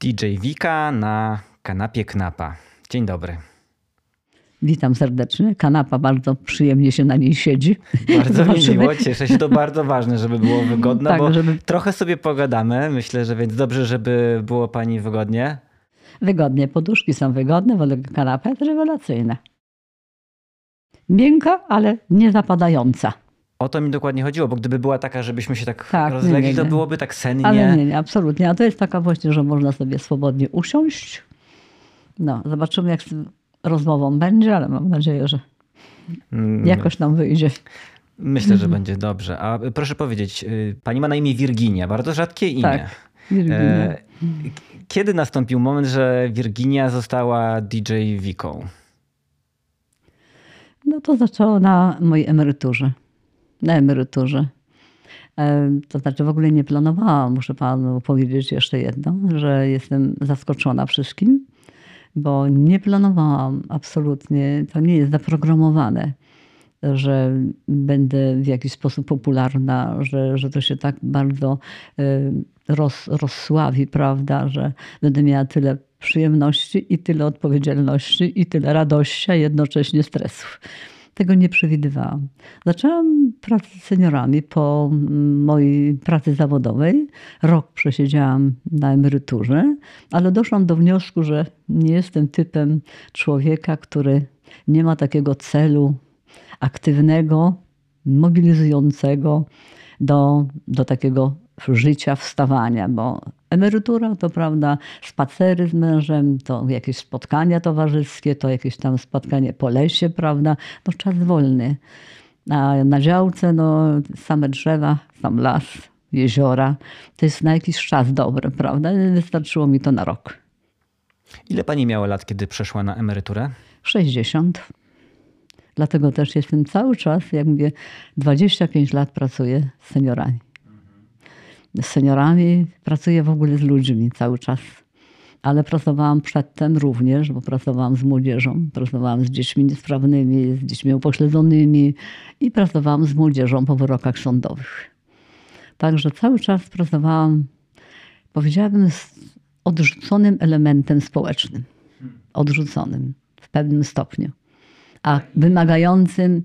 DJ Wika na kanapie Knapa. Dzień dobry. Witam serdecznie. Kanapa bardzo przyjemnie się na niej siedzi. Bardzo mi miło, cieszę się. To bardzo ważne, żeby było wygodne, tak, bo żeby... trochę sobie pogadamy. Myślę, że więc dobrze, żeby było pani wygodnie. Wygodnie. Poduszki są wygodne, wolę kanapa jest rewelacyjna. Miękka, ale nie zapadająca. O to mi dokładnie chodziło, bo gdyby była taka, żebyśmy się tak, tak rozlegli, nie, nie, to byłoby tak sennie. Ale nie, nie, absolutnie. A to jest taka właśnie, że można sobie swobodnie usiąść. No, zobaczymy jak z rozmową będzie, ale mam nadzieję, że mm. jakoś nam wyjdzie. Myślę, że będzie dobrze. A proszę powiedzieć, y, pani ma na imię Virginia, bardzo rzadkie imię. Tak, Virginia. E, kiedy nastąpił moment, że Virginia została DJ Wiką? No to zaczęło na mojej emeryturze na emeryturze. E, to znaczy w ogóle nie planowałam, muszę panu powiedzieć jeszcze jedno, że jestem zaskoczona wszystkim, bo nie planowałam absolutnie, to nie jest zaprogramowane, że będę w jakiś sposób popularna, że, że to się tak bardzo e, roz, rozsławi, prawda, że będę miała tyle przyjemności i tyle odpowiedzialności i tyle radości, a jednocześnie stresów. Tego nie przewidywałam. Zaczęłam pracę z seniorami po mojej pracy zawodowej. Rok przesiedziałam na emeryturze, ale doszłam do wniosku, że nie jestem typem człowieka, który nie ma takiego celu aktywnego, mobilizującego do, do takiego życia, wstawania, bo emerytura to prawda, spacery z mężem, to jakieś spotkania towarzyskie, to jakieś tam spotkanie po lesie, prawda, no czas wolny. A na działce no same drzewa, sam las, jeziora, to jest na jakiś czas dobre, prawda? Wystarczyło mi to na rok. Ile pani miała lat, kiedy przeszła na emeryturę? 60. Dlatego też jestem cały czas, jak mówię, 25 lat pracuję z seniorami z seniorami, pracuję w ogóle z ludźmi cały czas. Ale pracowałam przedtem również, bo pracowałam z młodzieżą, pracowałam z dziećmi niesprawnymi, z dziećmi upośledzonymi i pracowałam z młodzieżą po wyrokach sądowych. Także cały czas pracowałam, powiedziałabym, z odrzuconym elementem społecznym. Odrzuconym w pewnym stopniu, a wymagającym,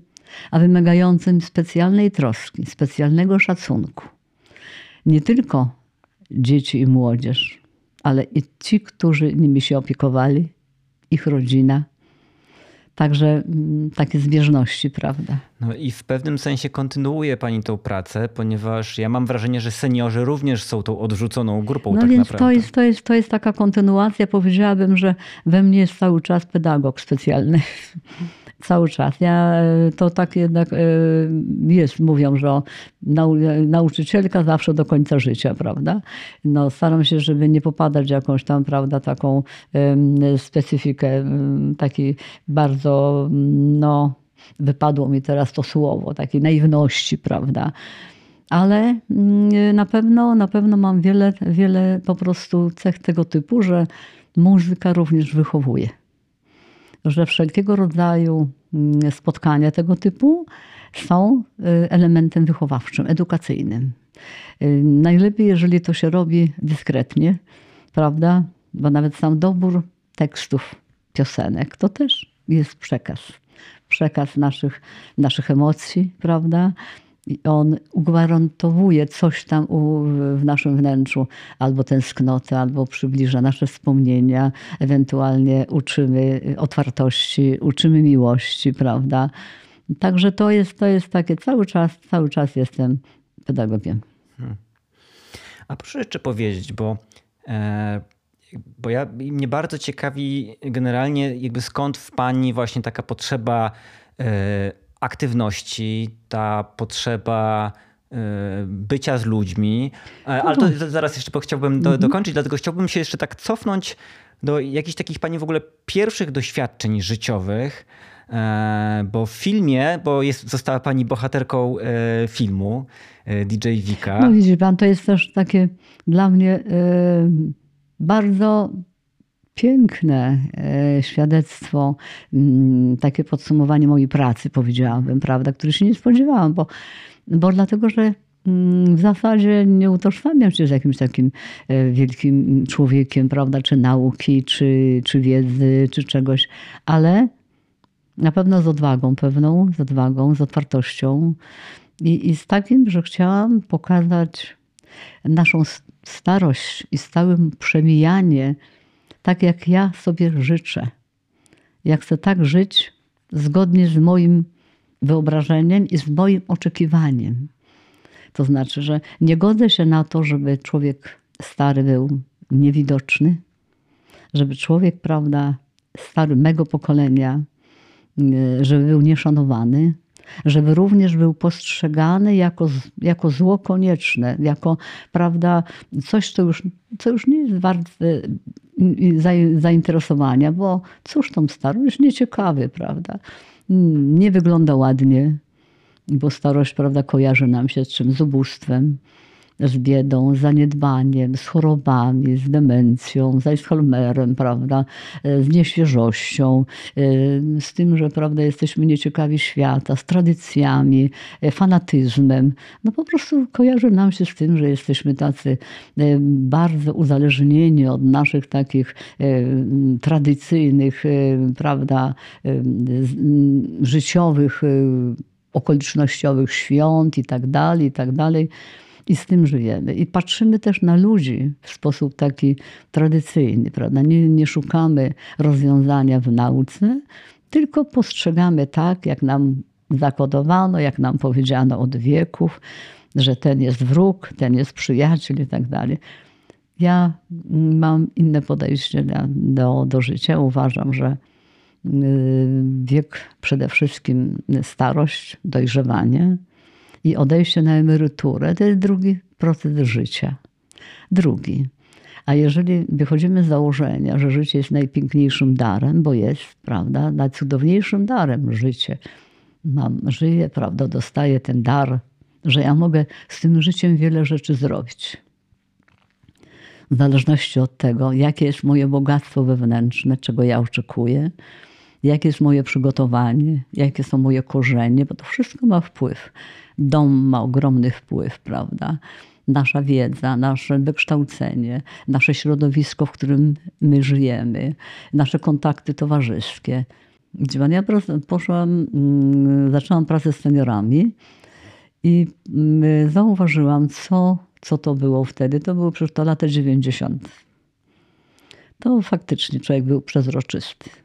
a wymagającym specjalnej troski, specjalnego szacunku nie tylko dzieci i młodzież, ale i ci, którzy nimi się opiekowali, ich rodzina. Także mm, takie zbieżności, prawda? No i w pewnym sensie kontynuuje Pani tą pracę, ponieważ ja mam wrażenie, że seniorzy również są tą odrzuconą grupą. No tak więc naprawdę. To, jest, to, jest, to jest taka kontynuacja. Powiedziałabym, że we mnie jest cały czas pedagog specjalny cały czas. Ja, e, to tak jednak e, jest, mówią, że nau, nauczycielka zawsze do końca życia, prawda? No, staram się, żeby nie popadać w jakąś tam, prawda, taką specyfikę, takiej bardzo, no, wypadło mi teraz to słowo, takiej naiwności, prawda? Ale mm, na pewno, na pewno mam wiele, wiele po prostu cech tego typu, że muzyka również wychowuje że wszelkiego rodzaju mm, spotkania tego typu są y, elementem wychowawczym, edukacyjnym. Y, najlepiej, jeżeli to się robi dyskretnie, prawda? Bo nawet sam dobór tekstów piosenek to też jest przekaz. Przekaz naszych, naszych emocji, prawda? I on ugwarantowuje coś tam w naszym wnętrzu, albo tęsknotę, albo przybliża nasze wspomnienia, ewentualnie uczymy otwartości, uczymy miłości, prawda? Także to jest, to jest takie, cały czas, cały czas jestem pedagogiem. Hmm. A proszę jeszcze powiedzieć, bo, e, bo ja, mnie bardzo ciekawi generalnie jakby skąd w pani właśnie taka potrzeba e, aktywności, ta potrzeba e, bycia z ludźmi. E, ale to mhm. zaraz jeszcze chciałbym do, mhm. dokończyć, dlatego chciałbym się jeszcze tak cofnąć do jakichś takich pani w ogóle pierwszych doświadczeń życiowych. E, bo w filmie, bo jest, została pani bohaterką filmu DJ Wika. No widzi pan, to jest też takie dla mnie bardzo piękne e, świadectwo, mm, takie podsumowanie mojej pracy, powiedziałabym, prawda, której się nie spodziewałam, bo, bo dlatego, że Mm, w zasadzie nie utożsamiam się z jakimś takim e, wielkim człowiekiem, prawda, czy nauki, czy, czy wiedzy, czy czegoś, ale na pewno z odwagą pewną, z odwagą, z otwartością i, i z takim, że chciałam pokazać naszą starość i stałe przemijanie, tak jak ja sobie życzę. Ja chcę tak żyć zgodnie z moim wyobrażeniem i z moim oczekiwaniem. To znaczy, że nie godzę się na to, żeby człowiek stary był niewidoczny, żeby człowiek, prawda, stary mego pokolenia, e, żeby był nieszanowany, żeby również był postrzegany jako, jako zło konieczne, jako prawda, coś, co już, co już nie jest warte zainteresowania, bo cóż tam starość, nieciekawy, prawda? Nie wygląda ładnie, bo starość, prawda, kojarzy nam się z czym? Z ubóstwem, z biedą, z zaniedbaniem, z chorobami, z demencją, z Alzheimerem, prawda, z nieświeżością, z tym, że prawda, jesteśmy nieciekawi świata, z tradycjami, fanatyzmem. No po prostu kojarzy nam się z tym, że jesteśmy tacy e, bardzo uzależnieni od naszych takich e, tradycyjnych, e, prawda, życiowych okolicznościowych świąt i tak dalej, i tak dalej. I z tym żyjemy. I patrzymy też na ludzi w sposób taki tradycyjny, prawda? Nie, nie szukamy rozwiązania w nauce, tylko postrzegamy tak, jak nam zakodowano, jak nam powiedziano od wieków, że ten jest wróg, ten jest przyjaciel i tak dalej. Ja mam inne podejście do, do życia. Uważam, że y, wiek przede wszystkim starość, dojrzewanie, i odejście na emeryturę to jest drugi proces życia. Drugi. A jeżeli wychodzimy z założenia, że życie jest najpiękniejszym darem, bo jest, prawda, najcudowniejszym darem życie. Mam, żyję, prawda, dostaję ten dar, że ja mogę z tym życiem wiele rzeczy zrobić. W zależności od tego, jakie jest moje bogactwo wewnętrzne, czego ja oczekuję, jakie jest moje przygotowanie, jakie są moje korzenie, bo to wszystko ma wpływ. Dom ma ogromny wpływ, prawda? Nasza wiedza, nasze wykształcenie, nasze środowisko, w którym my żyjemy, nasze kontakty towarzyskie. Ja poszłam, mm, zaczęłam pracę z seniorami i mm, zauważyłam, co, co to było wtedy. To były przecież to lata 90. To faktycznie człowiek był przezroczysty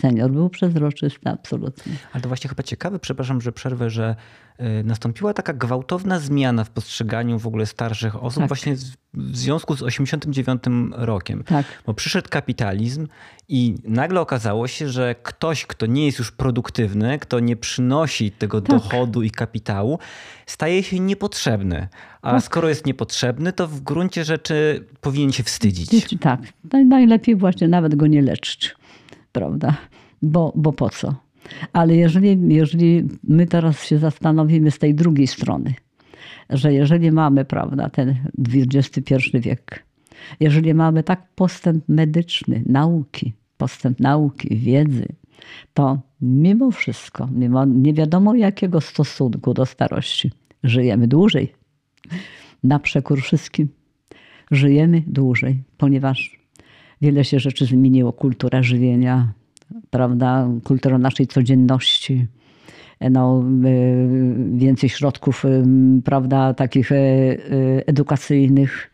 senior był przezroczysty, absolutnie. Ale to właśnie chyba ciekawe, przepraszam, że przerwę, że y, nastąpiła taka gwałtowna zmiana w postrzeganiu w ogóle starszych osób tak. właśnie w związku z 89 rokiem. Tak. Bo przyszedł kapitalizm i nagle okazało się, że ktoś, kto nie jest już produktywny, kto nie przynosi tego tak. dochodu i kapitału, staje się niepotrzebny. A tak. skoro jest niepotrzebny, to w gruncie rzeczy powinien się wstydzić. Tak. Najlepiej właśnie nawet go nie leczyć prawda? Bo, bo po co? Ale jeżeli, jeżeli my teraz się zastanowimy z tej drugiej strony, że jeżeli mamy, prawda, ten XXI wiek, jeżeli mamy tak postęp medyczny, nauki, postęp nauki, wiedzy, to mimo wszystko, mimo nie wiadomo jakiego stosunku do starości, żyjemy dłużej. Na przekór wszystkim. Żyjemy dłużej, ponieważ Wiele się rzeczy zmieniło, kultura żywienia, prawda, kultura naszej codzienności. No, y, więcej środków, y, prawda, takich y, edukacyjnych.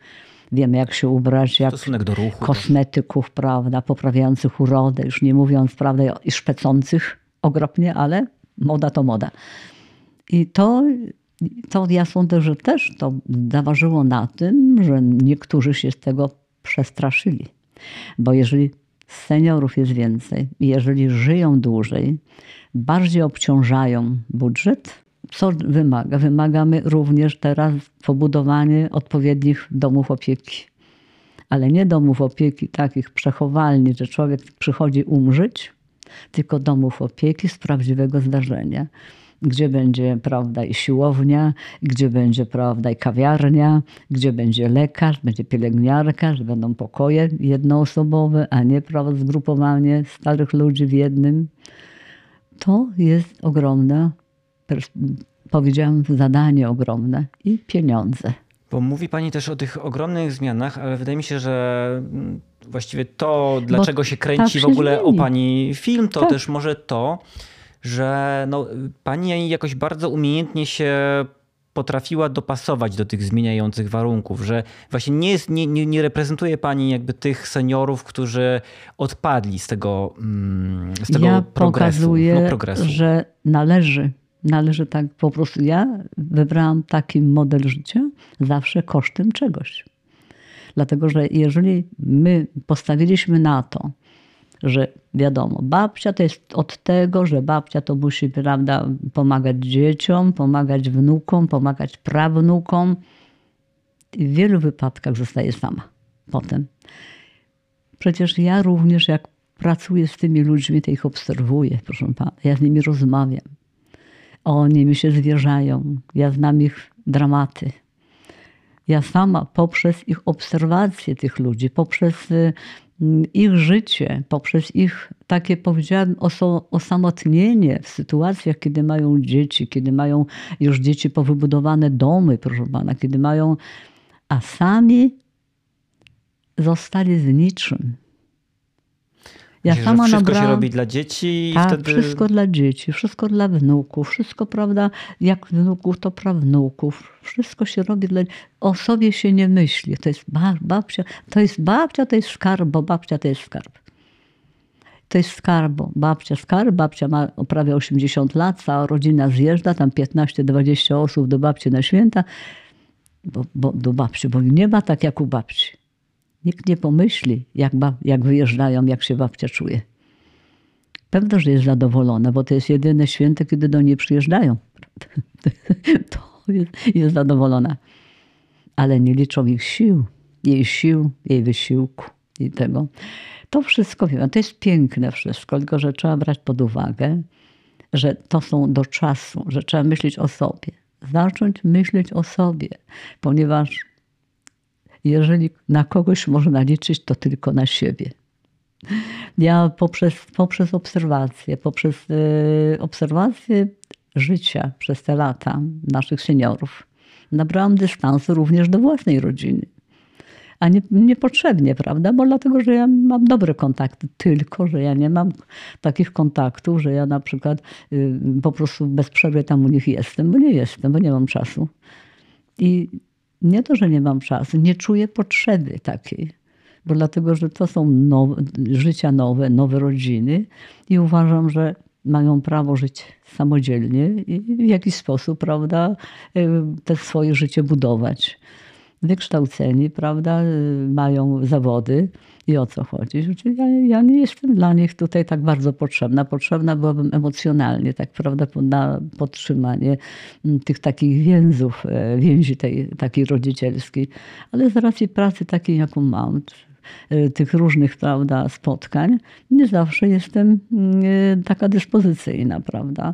Wiemy, jak się ubrać, jak Stosunek do ruchu. Kosmetyków, prawda, poprawiających urodę, już nie mówiąc, prawda, i szpecących okropnie, ale moda to moda. I to, to ja sądzę, że też to zaważyło na tym, że niektórzy się z tego przestraszyli. Bo jeżeli seniorów jest więcej i jeżeli żyją dłużej, bardziej obciążają budżet, co wymaga? Wymagamy również teraz pobudowanie odpowiednich domów opieki. Ale nie domów opieki takich przechowalni, że człowiek przychodzi umrzeć, tylko domów opieki z prawdziwego zdarzenia gdzie będzie, prawda, i siłownia, gdzie będzie, prawda, i kawiarnia, gdzie będzie lekarz, będzie pielęgniarka, że będą pokoje jednoosobowe, a nie, prawda, zgrupowanie starych ludzi w jednym. To jest ogromna powiedziałam, zadanie ogromne i pieniądze. Bo mówi Pani też o tych ogromnych zmianach, ale wydaje mi się, że mm, właściwie to, dlaczego się kręci tak w ogóle się o Pani film, to tak. też może to, że no, Pani jakoś bardzo umiejętnie się potrafiła dopasować do tych zmieniających warunków, że właśnie nie, jest, nie, nie, nie reprezentuje pani jakby tych seniorów, którzy odpadli z tego, mm, z tego ja progresu, pokazuję, no, progresu. że należy, należy tak po prostu. Ja wybrałam taki model życia zawsze kosztem czegoś. Dlatego, że jeżeli my postawiliśmy na to, że wiadomo, babcia to jest od tego, że babcia to musi, prawda, pomagać dzieciom, pomagać wnukom, pomagać prawnukom. I w wielu wypadkach zostaje sama potem. Przecież ja również, jak pracuję z tymi ludźmi, to ich obserwuję, proszę pana. Ja z nimi rozmawiam. Oni mi się zwierzają. Ja znam ich dramaty. Ja sama poprzez ich obserwację tych ludzi, poprzez y, ich życie, poprzez ich takie, powiedziałabym, osamotnienie w sytuacjach, kiedy mają dzieci, kiedy mają już dzieci powybudowane domy, proszę pana, kiedy mają, a sami zostali z niczym. Ja Myślę, sama wszystko nabrałam, się robi dla dzieci i tak, wtedy... wszystko dla dzieci, wszystko dla wnuków, wszystko, prawda, jak wnuków, to prawnuków. Wszystko się robi dla... O sobie się nie myśli. To jest babcia, to jest babcia, to jest skarb, bo babcia to jest skarb. To jest skarb, bo babcia skarb, babcia ma prawie 80 lat, cała rodzina zjeżdża, tam 15-20 osób do babci na święta, bo, bo, do babci, bo nie ma tak jak u babci. Nikt nie pomyśli, jak, bab, jak wyjeżdżają, jak się babcia czuje. Pewno, że jest zadowolona, bo to jest jedyne święto, kiedy do niej przyjeżdżają. To jest, jest zadowolona. Ale nie liczą ich sił, jej sił, jej wysiłku i tego. To wszystko wiem. To jest piękne wszystko, tylko że trzeba brać pod uwagę, że to są do czasu, że trzeba myśleć o sobie. Zacząć myśleć o sobie, ponieważ jeżeli na kogoś można liczyć, to tylko na siebie. Ja poprzez, poprzez obserwację, poprzez y, obserwację życia przez te lata naszych seniorów, nabrałam dystansu również do własnej rodziny. A nie, niepotrzebnie, prawda? Bo dlatego, że ja mam dobre kontakty, tylko że ja nie mam takich kontaktów, że ja na przykład y, po prostu bez przerwy tam u nich jestem, bo nie jestem, bo nie mam czasu. I nie to, że nie mam czasu, nie czuję potrzeby takiej, bo dlatego, że to są nowe, życia nowe, nowe rodziny i uważam, że mają prawo żyć samodzielnie i w jakiś sposób, prawda, te swoje życie budować. Wykształceni, prawda, mają zawody i o co chodzi? Ja, ja nie jestem dla nich tutaj tak bardzo potrzebna. Potrzebna byłabym emocjonalnie, tak prawda, na podtrzymanie mm, tych takich więzów, e, więzi tej takiej rodzicielskiej. Ale z racji pracy takiej, jaką mam, tych różnych prawda, spotkań, nie zawsze jestem mm, e, taka dyspozycyjna, prawda.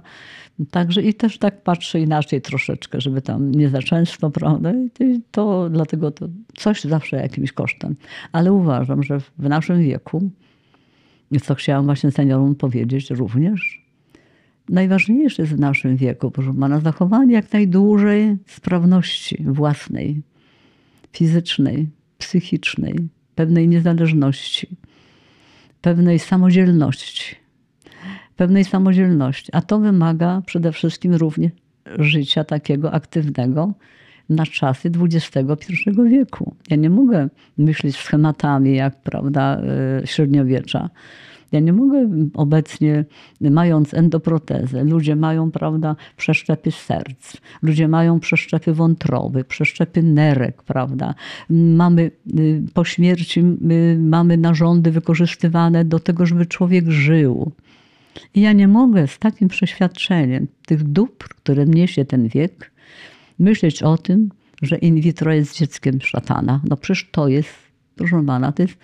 Także i też tak patrzę inaczej troszeczkę, żeby tam nie za często, prawda? I to dlatego to coś zawsze jakimś kosztem. Ale uważam, że w naszym wieku, co chciałam właśnie seniorom powiedzieć również, najważniejsze jest w naszym wieku, proszę pana, zachowanie jak najdłużej sprawności własnej, fizycznej, psychicznej, pewnej niezależności, pewnej samodzielności pewnej samodzielności. A to wymaga przede wszystkim również życia takiego aktywnego na czasy XXI wieku. Ja nie mogę myśleć schematami jak prawda, e, średniowiecza. Ja nie mogę obecnie, mając endoprotezę, ludzie mają prawda, przeszczepy serc, ludzie mają przeszczepy wątroby, przeszczepy nerek, prawda. Mamy y, po śmierci mamy narządy wykorzystywane do tego, żeby człowiek żył. I ja nie mogę z takim przeświadczeniem tych dóbr, które niesie ten wiek, myśleć o tym, że in vitro jest dzieckiem szatana. No przecież to jest, proszę pana, to jest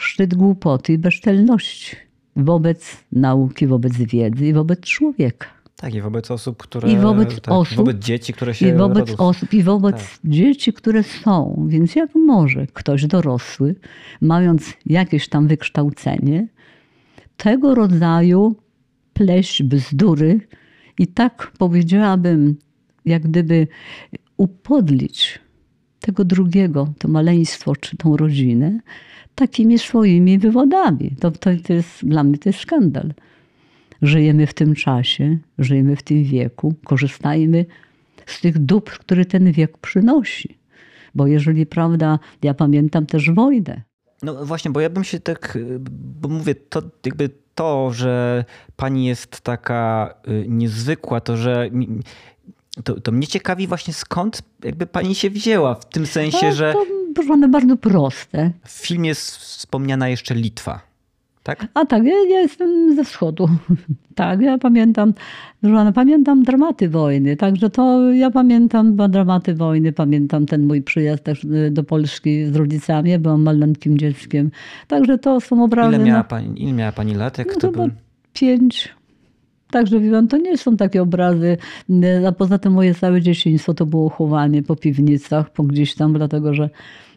szczyt głupoty i bezczelności wobec nauki, wobec wiedzy i wobec człowieka. Tak, i wobec osób, które. I wobec tak, osób. Wobec dzieci, które się. I wobec rodzą. osób, i wobec tak. dzieci, które są. Więc jak może ktoś dorosły, mając jakieś tam wykształcenie, tego rodzaju pleść bzdury I tak powiedziałabym, jak gdyby upodlić tego drugiego, to maleństwo czy tą rodzinę, takimi swoimi wywodami. To, to, to jest, dla mnie to jest skandal. Żyjemy w tym czasie, żyjemy w tym wieku, korzystajmy z tych dóbr, które ten wiek przynosi. Bo jeżeli, prawda, ja pamiętam też wojnę. No właśnie, bo ja bym się tak, bo mówię, to jakby to, że pani jest taka y, niezwykła, to, że to, to mnie ciekawi właśnie skąd jakby pani się wzięła, w tym sensie, no, że... One bardzo proste. W filmie jest wspomniana jeszcze Litwa. Tak? A tak, ja, ja jestem ze wschodu. tak, ja pamiętam, proszę pamiętam dramaty wojny. Także to ja pamiętam dramaty wojny, pamiętam ten mój przyjazd też y, do Polski z rodzicami. Ja byłam maleńkim dzieckiem. Także to są obrazy. Ile miała no. pani, ile miała pani lat? Jak no, to był? Pięć. Także wiem, to nie są takie obrazy. A poza tym moje całe dzieciństwo to było chowanie po piwnicach, po gdzieś tam, dlatego że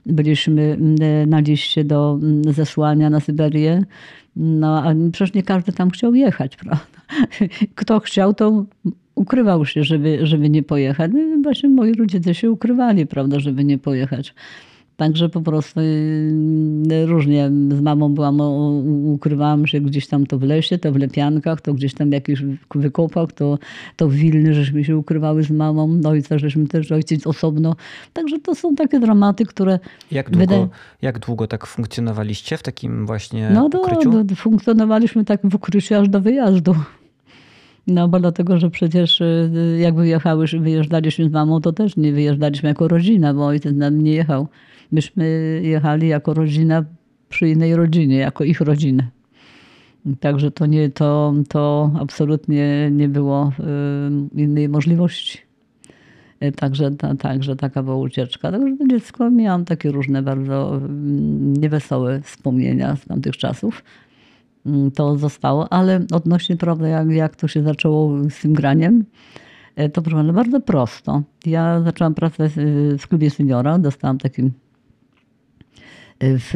byliśmy na liście do zesłania na Syberię. No, a przecież nie każdy tam chciał jechać, prawda? Kto chciał, to ukrywał się, żeby, żeby nie pojechać. No właśnie moi rodzice się ukrywali, prawda, żeby nie pojechać. Także po prostu y, różnie z mamą byłam, ukrywałam się gdzieś tam to w lesie, to w lepiankach, to gdzieś tam w jakichś wykopach, to, to w Wilny, żeśmy się ukrywały z mamą, ojca żeśmy też, ojciec osobno. Także to są takie dramaty, które... Jak długo, wydaje... jak długo tak funkcjonowaliście w takim właśnie no do, ukryciu? No, funkcjonowaliśmy tak w ukryciu aż do wyjazdu. No bo dlatego, że przecież y, jak wyjechały, wyjeżdżaliśmy z mamą, to też nie wyjeżdżaliśmy jako rodzina, bo ojciec nam nie jechał. Myśmy jechali jako rodzina przy innej rodzinie, jako ich rodzinę. Także to, nie, to, to absolutnie nie było y, innej możliwości. Y, także, ta, także taka była ucieczka. Także to dziecko miałam takie różne bardzo niewesołe wspomnienia z tamtych czasów. Mm, to zostało, ale odnośnie prawda, jak, jak to się zaczęło z tym graniem, y, to proszę bardzo prosto. Ja zaczęłam pracę w klubie seniora, dostałam takim w,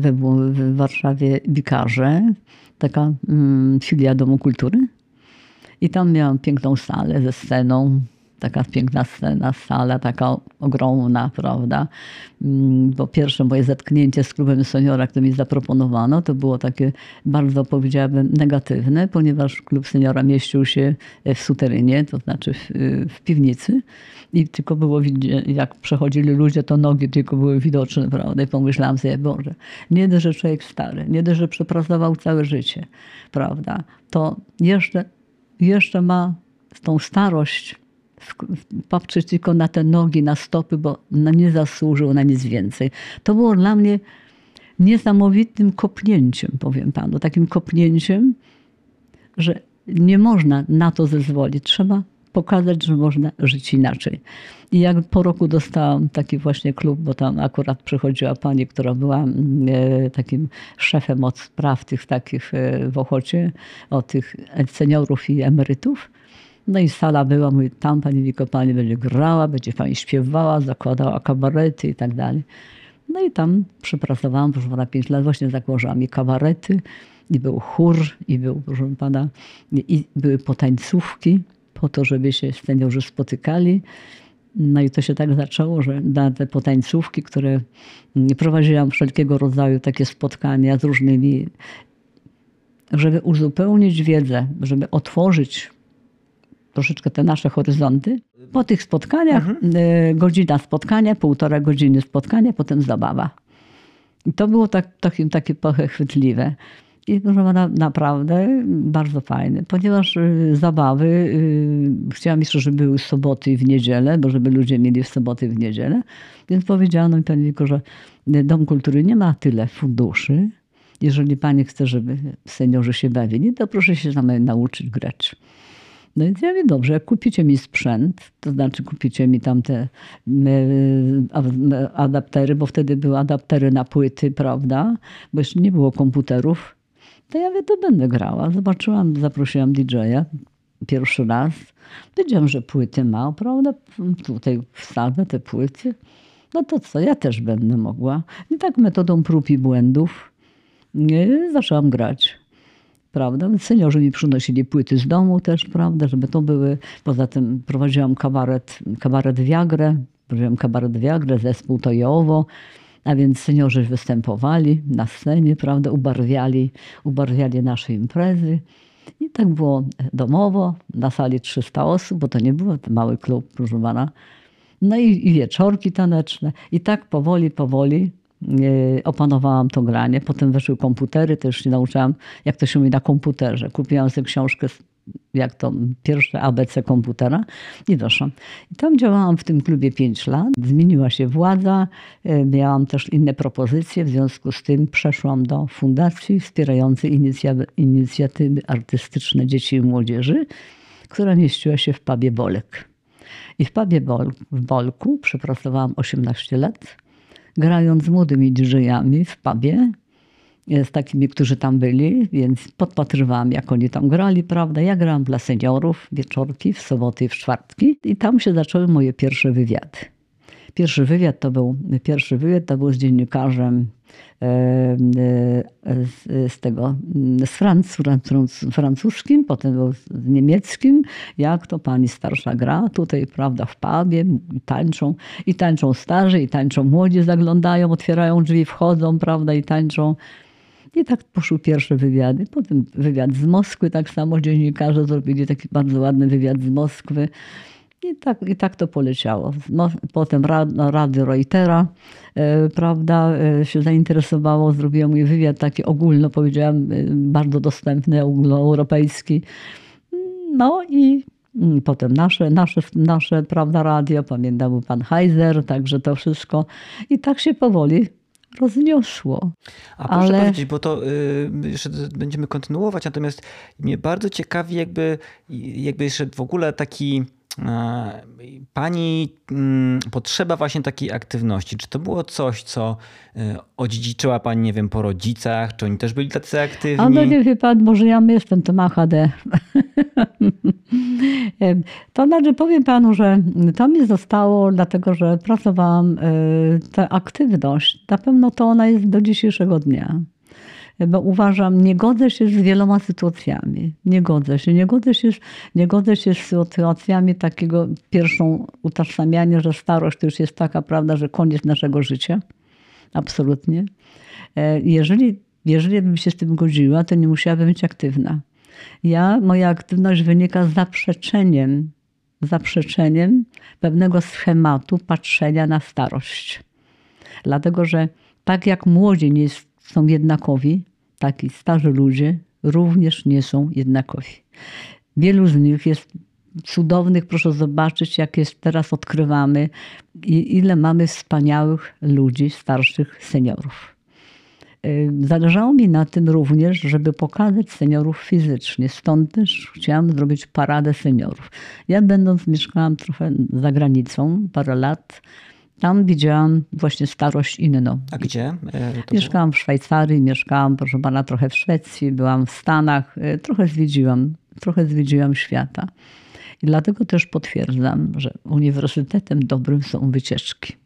we, w Warszawie Wikarze, taka mm, filia Domu Kultury. I tam miałam piękną salę ze sceną, taka piękna scena, sala taka ogromna, prawda? Mm, bo pierwsze moje zetknięcie z klubem seniora, które mi zaproponowano, to było takie bardzo, powiedziałabym, negatywne, ponieważ klub seniora mieścił się w suterynie, to znaczy w, w piwnicy. I tylko było jak przechodzili ludzie, to nogi tylko były widoczne, prawda? I pomyślałam sobie, Boże, nie dość, że człowiek stary, nie dość, że przepracował całe życie, prawda? To jeszcze, jeszcze ma tą starość patrzeć tylko na te nogi, na stopy, bo nie zasłużył na nic więcej. To było dla mnie niesamowitym kopnięciem, powiem panu, takim kopnięciem, że nie można na to zezwolić. Trzeba pokazać, że można żyć inaczej. I jak po roku dostałam taki właśnie klub, bo tam akurat przychodziła pani, która była e, takim szefem od spraw tych takich e, w Ochocie, o tych seniorów i emerytów. No i sala była, mówi, tam pani Wiko, pani będzie grała, będzie pani śpiewała, zakładała kabarety i tak dalej. No i tam przepracowałam, proszę pana, pięć lat, właśnie zakładałam mi kabarety i był chór, i był, proszę pana, i były potańcówki po to, żeby się seniorzy spotykali. No i to się tak zaczęło, że na te potańcówki, które prowadziłam wszelkiego rodzaju takie spotkania z różnymi, żeby uzupełnić wiedzę, żeby otworzyć troszeczkę te nasze horyzonty. Po tych spotkaniach, mhm. E, godzina spotkania, półtora godziny spotkania, potem zabawa. I to było tak, takie, takie trochę chwytliwe. I proszę pana, naprawdę bardzo fajne, ponieważ y, zabawy y, chciałam jeszcze, żeby były soboty i w niedzielę, bo żeby ludzie mieli w soboty i w niedzielę. Więc powiedziano mi pani tylko, że Dom Kultury nie ma tyle funduszy. Jeżeli pani chce, żeby seniorzy się bawili, to proszę się tam nauczyć grać. No więc ja mówię, dobrze, jak kupicie mi sprzęt, to znaczy kupicie mi tam te adaptery, bo wtedy były adaptery na płyty, prawda? Bo jeszcze nie było komputerów. To ja mówię, to będę grała. Zobaczyłam, zaprosiłam DJ-a pierwszy raz. Wiedziałam, że płyty ma, prawda? Tutaj wsadzę te płyty. No to co, ja też będę mogła. I tak metodą prób i błędów zaczęłam grać. Prawda? Seniorzy mi przynosili płyty z domu też, prawda, żeby to były. Poza tym prowadziłam kabaret, kabaret Viagrę, prowadziłam kabaret Viagrę, zespół Tojowo, a więc seniorzy występowali na scenie, prawda, ubarwiali, ubarwiali nasze imprezy. I tak było domowo, na sali 300 osób, bo to nie był mały klub, proszę pana. No i, i wieczorki taneczne. I tak powoli, powoli opanowałam to granie. Potem weszły komputery, też się nauczyłam, jak to się mówi na komputerze. Kupiłam sobie książkę, jak to pierwsze ABC komputera i doszłam. I tam działałam w tym klubie 5 lat. Zmieniła się władza, e, miałam też inne propozycje, w związku z tym przeszłam do fundacji wspierającej inicjatywy artystyczne dzieci i młodzieży, która mieściła się w pubie Bolek. I w pubie Bol, w Bolku przepracowałam 18 lat, grając z młodymi dj w pubie, z takimi, którzy tam byli, więc podpatrywałam, jak oni tam grali, prawda. Ja grałam dla seniorów wieczorki, w soboty w czwartki i tam się zaczęły moje pierwsze wywiady. Pierwszy wywiad to był, pierwszy wywiad to był z dziennikarzem e, e, z, z tego, z franc, francuskim, potem był z niemieckim, jak to pani starsza gra tutaj, prawda, w pubie, tańczą, i tańczą starzy, i tańczą młodzi, zaglądają, otwierają drzwi, wchodzą, prawda, i tańczą. I tak poszły pierwsze wywiady. Potem wywiad z Moskwy, tak samo dziennikarze zrobili taki bardzo ładny wywiad z Moskwy. I tak, I tak to poleciało. Potem no, Radio Reutera, e, prawda, e, się zainteresowało, zrobiłem mój wywiad taki ogólno, powiedziałem, e, bardzo dostępny, ogólnoeuropejski. No i mm, potem nasze, nasze, nasze, prawda, radio, pamiętam, był pan Heiser, także to wszystko. I tak się powoli rozniosło. A proszę Ale... powiedzieć, bo to y, jeszcze będziemy kontynuować, natomiast mnie bardzo ciekawi jakby, jakby jeszcze w ogóle taki Pani mm, potrzeba właśnie takiej aktywności. Czy to było coś, co e, odziedziczyła Pani, nie wiem, po rodzicach? Czy oni też byli tacy aktywni? A no nie wie Pan, może ja jestem, to ma HD. To znaczy powiem panu, że to mi zostało, dlatego że pracowałam, e, ta aktywność, na pewno to ona jest do dzisiejszego dnia. Bo uważam, nie godzę się z wieloma sytuacjami. Nie godzę się. Nie godzę się, nie godzę się z sytuacjami takiego pierwszą utożsamiania, że starość to już jest taka prawda, że koniec naszego życia. Absolutnie. E, jeżeli, jeżeli bym się z tym godziła, to nie musiałabym być aktywna. Ja, moja aktywność wynika z zaprzeczeniem, zaprzeczeniem pewnego schematu patrzenia na starość. Dlatego, że tak jak młodzi nie są jednakowi, tak i starzy ludzie również nie są jednakowi. Wielu z nich jest cudownych, proszę zobaczyć, jak jest teraz odkrywamy i ile mamy wspaniałych ludzi, starszych seniorów. Zależało mi na tym również, żeby pokazać seniorów fizycznie. Stąd też chciałam zrobić paradę seniorów. Ja będąc, mieszkałam trochę za granicą, parę lat, tam widziałam właśnie starość inną. A gdzie? E, mieszkałam w Szwajcarii, mieszkałam, proszę pana, trochę w Szwecji, byłam w Stanach, e, trochę zwiedziłam, trochę zwiedziłam świata. I dlatego też potwierdzam, że uniwersytetem dobrym są wycieczki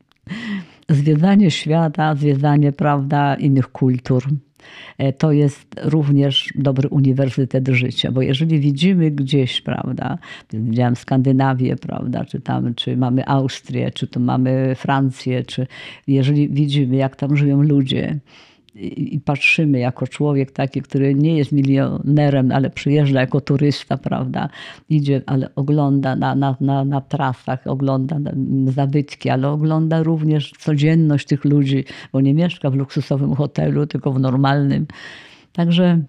zwiedzanie świata, zwiedzanie prawda, innych kultur. E, to jest również dobry uniwersytet życia, bo jeżeli widzimy gdzieś, prawda, widziałem Skandynawię, prawda, czy tam, czy mamy Austrię, czy tu mamy Francję, czy jeżeli widzimy, jak tam żyją ludzie, i patrzymy jako człowiek taki, który nie jest milionerem, ale przyjeżdża jako turysta, prawda? Idzie, ale ogląda na, na, na, na trasach, ogląda zabytki, ale ogląda również codzienność tych ludzi, bo nie mieszka w luksusowym hotelu, tylko w normalnym. Także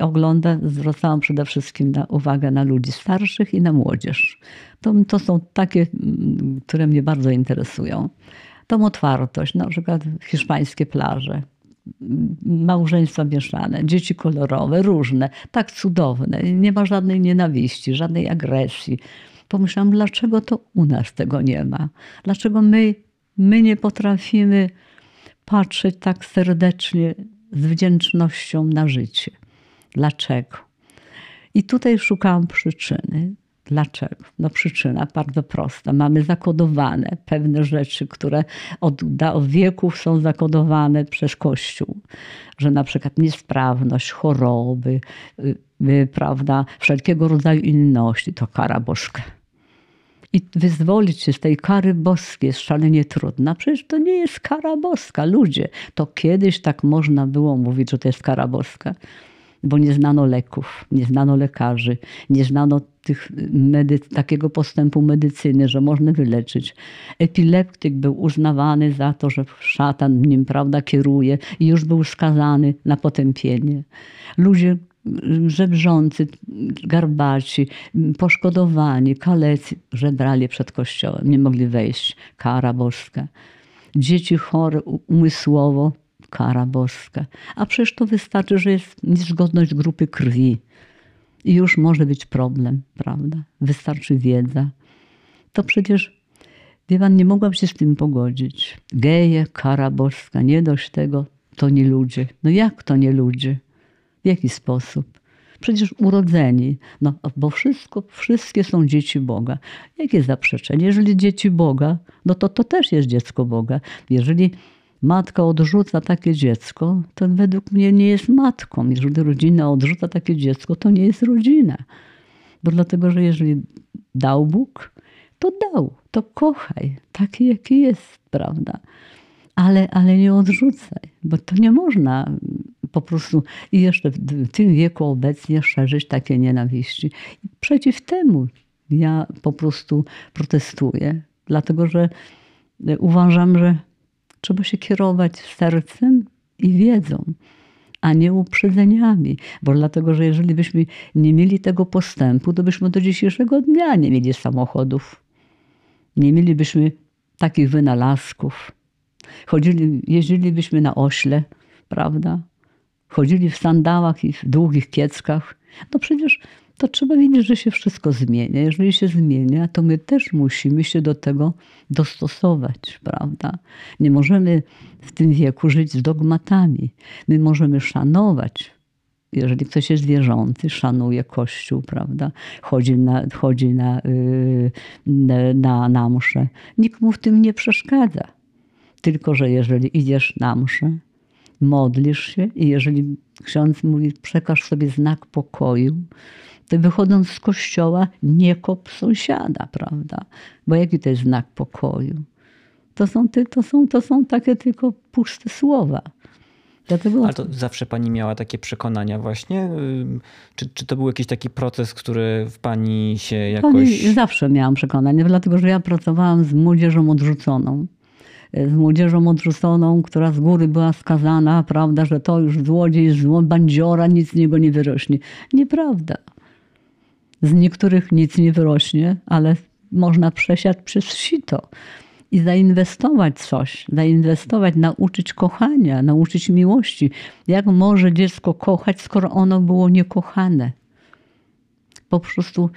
ogląda, zwracałam przede wszystkim na uwagę na ludzi starszych i na młodzież. To, to są takie, które mnie bardzo interesują. Tą otwartość, na przykład hiszpańskie plaże, małżeństwa mieszane, dzieci kolorowe, różne, tak cudowne. Nie ma żadnej nienawiści, żadnej agresji. Pomyślałam, dlaczego to u nas tego nie ma? Dlaczego my, my nie potrafimy patrzeć tak serdecznie z wdzięcznością na życie? Dlaczego? I tutaj szukałam przyczyny. Dlaczego? No przyczyna bardzo prosta. Mamy zakodowane pewne rzeczy, które od, od wieków są zakodowane przez Kościół. Że na przykład niesprawność, choroby, yy, prawda, wszelkiego rodzaju inności to kara bożka. I wyzwolić się z tej kary boskiej jest szalenie trudna. Przecież to nie jest kara boska, ludzie. To kiedyś tak można było mówić, że to jest kara boska bo nie znano leków, nie znano lekarzy, nie znano tych medy- takiego postępu medycyny, że można wyleczyć. Epileptyk był uznawany za to, że szatan nim prawda, kieruje i już był skazany na potępienie. Ludzie żebrzący, garbaci, poszkodowani, kalecy żebrali przed kościołem, nie mogli wejść. Kara boska. Dzieci chore umysłowo kara boska. A przecież to wystarczy, że jest niezgodność grupy krwi i już może być problem, prawda? Wystarczy wiedza. To przecież, wie pan, nie mogłam się z tym pogodzić. Geje, kara boska, nie dość tego, to nie ludzie. No jak to nie ludzie? W jaki sposób? Przecież urodzeni, no bo wszystko, wszystkie są dzieci Boga. Jakie zaprzeczenie? Jeżeli dzieci Boga, no to to też jest dziecko Boga. Jeżeli matka odrzuca takie dziecko, to według mnie nie jest matką. Jeżeli rodzina odrzuca takie dziecko, to nie jest rodzina. Bo dlatego, że jeżeli dał Bóg, to dał, to kochaj, taki jaki jest, prawda? Ale, ale nie odrzucaj, bo to nie można po prostu i jeszcze w tym wieku obecnie szerzyć takie nienawiści. Przeciw temu ja po prostu protestuję, dlatego że uważam, że Trzeba się kierować sercem i wiedzą, a nie uprzedzeniami. Bo dlatego, że jeżeli byśmy nie mieli tego postępu, to byśmy do dzisiejszego dnia nie mieli samochodów. Nie mielibyśmy takich wynalazków. Chodzili, jeździlibyśmy na ośle, prawda? Chodzili w sandałach i w długich kieckach. No przecież to trzeba wiedzieć, że się wszystko zmienia. Jeżeli się zmienia, to my też musimy się do tego dostosować, prawda? Nie możemy w tym wieku żyć z dogmatami. My możemy szanować. Jeżeli ktoś jest wierzący, szanuje Kościół, prawda? Chodzi na, chodzi na, yy, na, na mszę. Nikt mu w tym nie przeszkadza. Tylko, że jeżeli idziesz na mszę, modlisz się i jeżeli ksiądz mówi, przekaż sobie znak pokoju, to wychodząc z kościoła nie kop sąsiada, prawda? Bo jaki to jest znak pokoju? To są, to są, to są takie tylko puste słowa. Dlatego... Ale to zawsze pani miała takie przekonania właśnie? Czy, czy to był jakiś taki proces, który w pani się jakoś... Pani zawsze miałam przekonania, dlatego że ja pracowałam z młodzieżą odrzuconą. Z młodzieżą odrzuconą, która z góry była skazana, prawda, że to już złodziej, zło, bandziora, nic z niego nie wyrośnie. Nieprawda. Z niektórych nic nie wyrośnie, ale można przesiać przez sito i zainwestować coś, zainwestować, nauczyć kochania, nauczyć miłości. Jak może dziecko kochać, skoro ono było niekochane? Po prostu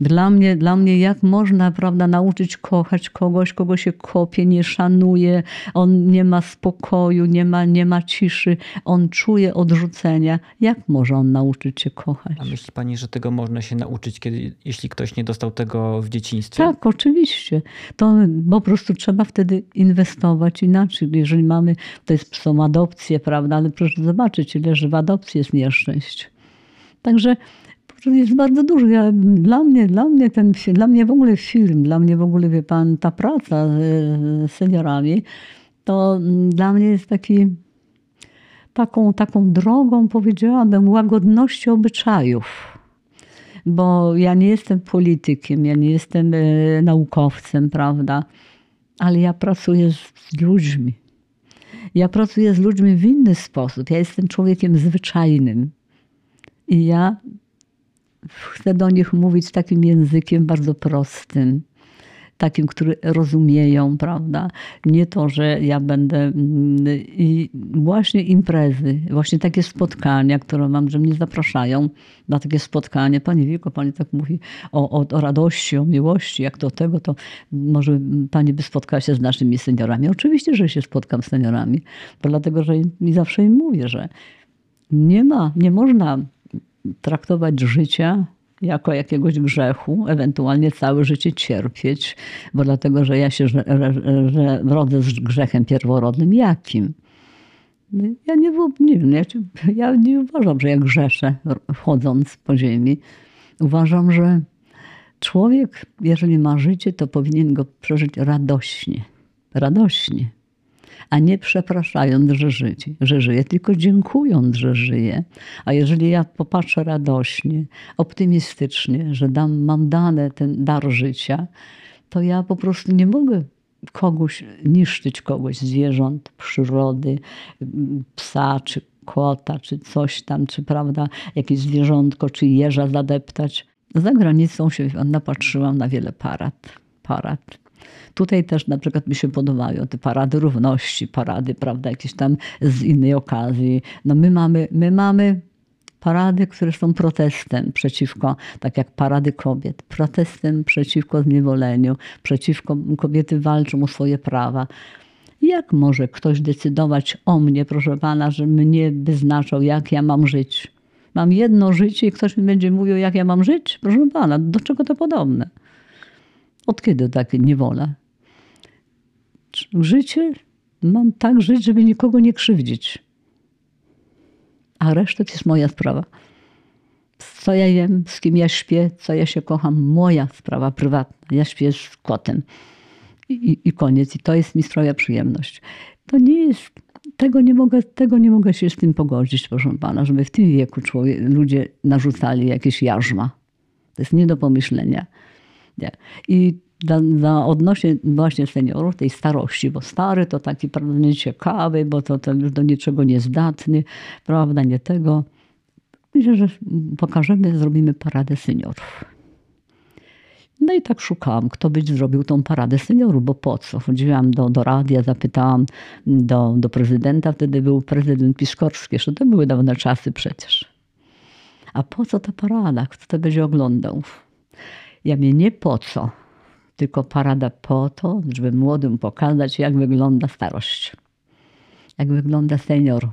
dla mnie, dla mnie jak można prawda, nauczyć kochać kogoś, kogo się kopie, nie szanuje, on nie ma spokoju, nie ma, nie ma ciszy, on czuje odrzucenia. Jak może on nauczyć się kochać? A myśli pani, że tego można się nauczyć, kiedy, jeśli ktoś nie dostał tego w dzieciństwie? Tak, oczywiście. To po prostu trzeba wtedy inwestować inaczej. Jeżeli mamy, to jest, są adopcje, prawda, ale proszę zobaczyć, ile że w adopcji jest nieszczęść. Także jest bardzo dużo. Ja, dla, mnie, dla, mnie ten, dla mnie w ogóle film, dla mnie w ogóle, wie pan, ta praca z seniorami, to mm, dla mnie jest taki, taką, taką drogą, powiedziałabym, łagodności obyczajów. Bo ja nie jestem politykiem, ja nie jestem e, naukowcem, prawda? Ale ja pracuję z, z ludźmi. Ja pracuję z ludźmi w inny sposób. Ja jestem człowiekiem zwyczajnym. I ja chcę do nich mówić takim językiem bardzo prostym, takim, który rozumieją, prawda? Nie to, że ja będę. Mm, I właśnie imprezy, właśnie takie spotkania, które mam, że mnie zapraszają na takie spotkanie. Pani Wiko, pani tak mówi o, o, o radości, o miłości, jak do tego, to może pani by spotkała się z naszymi seniorami. Oczywiście, że się spotkam z seniorami, bo dlatego, że mi zawsze im mówię, że nie ma, nie można traktować życia jako jakiegoś grzechu, ewentualnie całe życie cierpieć, bo dlatego, że ja się że, że rodzę z grzechem pierworodnym. Jakim? Ja nie, nie wiem, ja, ja nie uważam, że ja grzeszę chodząc po ziemi. Uważam, że człowiek, jeżeli ma życie, to powinien go przeżyć radośnie. Radośnie a nie przepraszając, że, życie, że żyje, tylko dziękując, że żyje. A jeżeli ja popatrzę radośnie, optymistycznie, że dam, mam dane ten dar życia, to ja po prostu nie mogę kogoś, niszczyć kogoś, zwierząt, przyrody, psa czy kota, czy coś tam, czy prawda, jakieś zwierzątko, czy jeża zadeptać. Za granicą się napatrzyłam na wiele parad. parad. Tutaj też na przykład mi się podobają te parady równości, parady, prawda, jakieś tam z innej okazji. No my mamy, my mamy parady, które są protestem przeciwko, tak jak parady kobiet, protestem przeciwko zniewoleniu, przeciwko kobiety walczą o swoje prawa. Jak może ktoś decydować o mnie, proszę pana, że mnie wyznaczał, jak ja mam żyć? Mam jedno życie i ktoś mi będzie mówił, jak ja mam żyć? Proszę pana, do czego to podobne? Od kiedy takie niewola? Życie mam tak żyć, żeby nikogo nie krzywdzić. A reszta to jest moja sprawa. Co ja jem, z kim ja śpię, co ja się kocham, moja sprawa prywatna. Ja śpię z kotem. I, i koniec. I to jest mi sprawia przyjemność. To nie jest, tego nie, mogę, tego nie mogę się z tym pogodzić, proszę pana, żeby w tym wieku człowiek, ludzie narzucali jakieś jarzma. To jest nie do pomyślenia. Nie. I dla, dla odnośnie właśnie seniorów, tej starości, bo stary to taki prawda, nieciekawy, bo to, to już do niczego niezdatny, prawda, nie tego. Myślę, że pokażemy, zrobimy paradę seniorów. No i tak szukałam, kto być zrobił tą paradę seniorów, bo po co? Chodziłam do, do radia, zapytałam do, do prezydenta, wtedy był prezydent Piskorski, jeszcze to były dawne czasy przecież. A po co ta parada? Kto to będzie oglądał? Ja mnie nie po co, tylko parada po to, żeby młodym pokazać, jak wygląda starość, jak wygląda senior.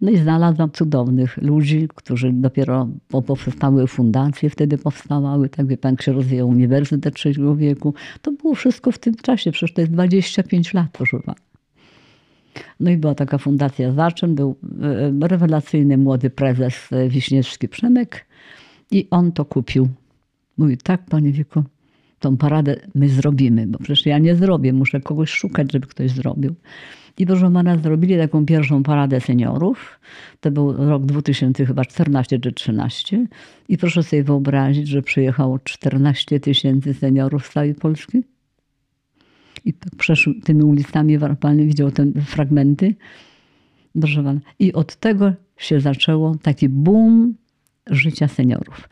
No i znalazłam cudownych ludzi, którzy dopiero powstały fundacje, wtedy powstawały, tak wie pan, się rozwijał Uniwersytet Trzeciego wieku. To było wszystko w tym czasie, przecież to jest 25 lat, proszę pana. No i była taka fundacja Zaczyn, był e, rewelacyjny młody prezes e, Wiśniewski Przemek i on to kupił. Mówi, tak panie Wieku, tą paradę my zrobimy, bo przecież ja nie zrobię, muszę kogoś szukać, żeby ktoś zrobił. I proszę pana, zrobili taką pierwszą paradę seniorów. To był rok 2014 czy 13. I proszę sobie wyobrazić, że przyjechało 14 tysięcy seniorów z całej Polski. I tak tymi ulicami, pan widział te fragmenty. Proszę pana. I od tego się zaczęło taki boom życia seniorów.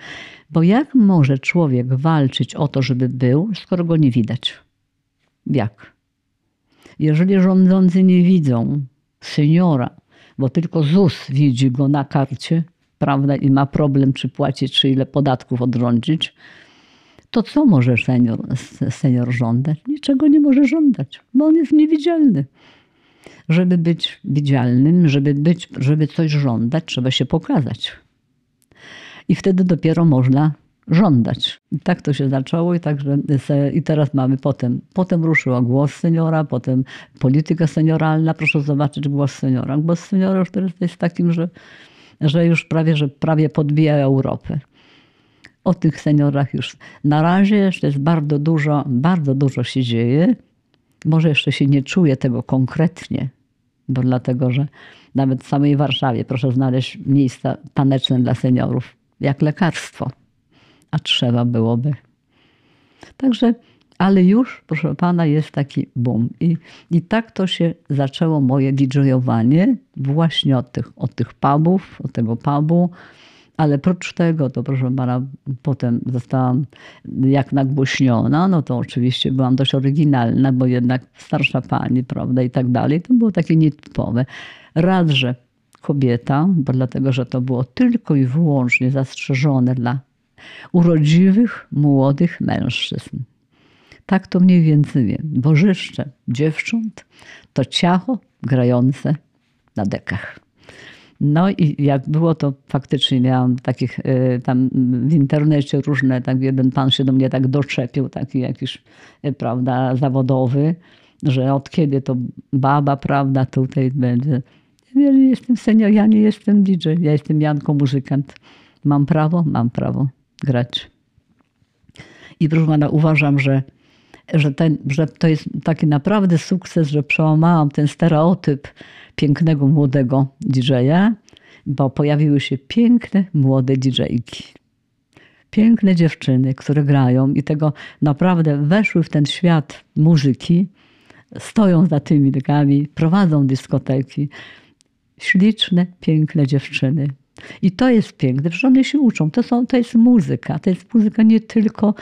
Bo jak może człowiek walczyć o to, żeby był, skoro go nie widać? Jak? Jeżeli rządzący nie widzą seniora, bo tylko ZUS widzi go na karcie, prawda, i ma problem, czy płacić, czy ile podatków odrządzić, to co może senior, senior żądać? Niczego nie może żądać, bo on jest niewidzialny. Żeby być widzialnym, żeby, być, żeby coś żądać, trzeba się pokazać i wtedy dopiero można żądać. I tak to się zaczęło i, także, i teraz mamy potem, potem ruszyła głos seniora, potem polityka senioralna. Proszę zobaczyć głos seniora. Głos seniora już teraz jest takim, że, że już prawie, że prawie podbija Europę. O tych seniorach już na razie jeszcze jest bardzo dużo, bardzo dużo się dzieje. Może jeszcze się nie czuje tego konkretnie, bo dlatego, że nawet w samej Warszawie proszę znaleźć miejsca taneczne dla seniorów jak lekarstwo, a trzeba byłoby. Także, ale już, proszę pana, jest taki boom. I, i tak to się zaczęło moje DJowanie właśnie od tych, od tych pubów, od tego pubu. Ale prócz tego, to proszę pana, potem zostałam jak nagłośniona, no to oczywiście byłam dość oryginalna, bo jednak starsza pani, prawda, i tak dalej. To było takie nietypowe. Raz, że kobieta, bo dlatego, że to było tylko i wyłącznie zastrzeżone dla urodziwych, młodych mężczyzn. Tak to mniej więcej wiem. Bożyszcze dziewcząt to ciacho grające na dekach. No i jak było, to faktycznie miałam takich y, tam w internecie różne, tak jeden pan się do mnie tak doczepił, taki jakiś, y, prawda, zawodowy, że od kiedy to baba, prawda, tutaj będzie. Ja nie jestem senior, ja nie jestem DJ, ja jestem Janko, muzykant. Mam prawo? Mam prawo grać. I proszę pana, uważam, że, że, ten, że to jest taki naprawdę sukces, że przełamałam ten stereotyp pięknego młodego DJ-a, bo pojawiły się piękne młode DJ-ki. Piękne dziewczyny, które grają i tego naprawdę weszły w ten świat muzyki, stoją za tymi dykami, prowadzą dyskoteki. Śliczne, piękne dziewczyny. I to jest piękne, że one się uczą. To, są, to jest muzyka. To jest muzyka nie tylko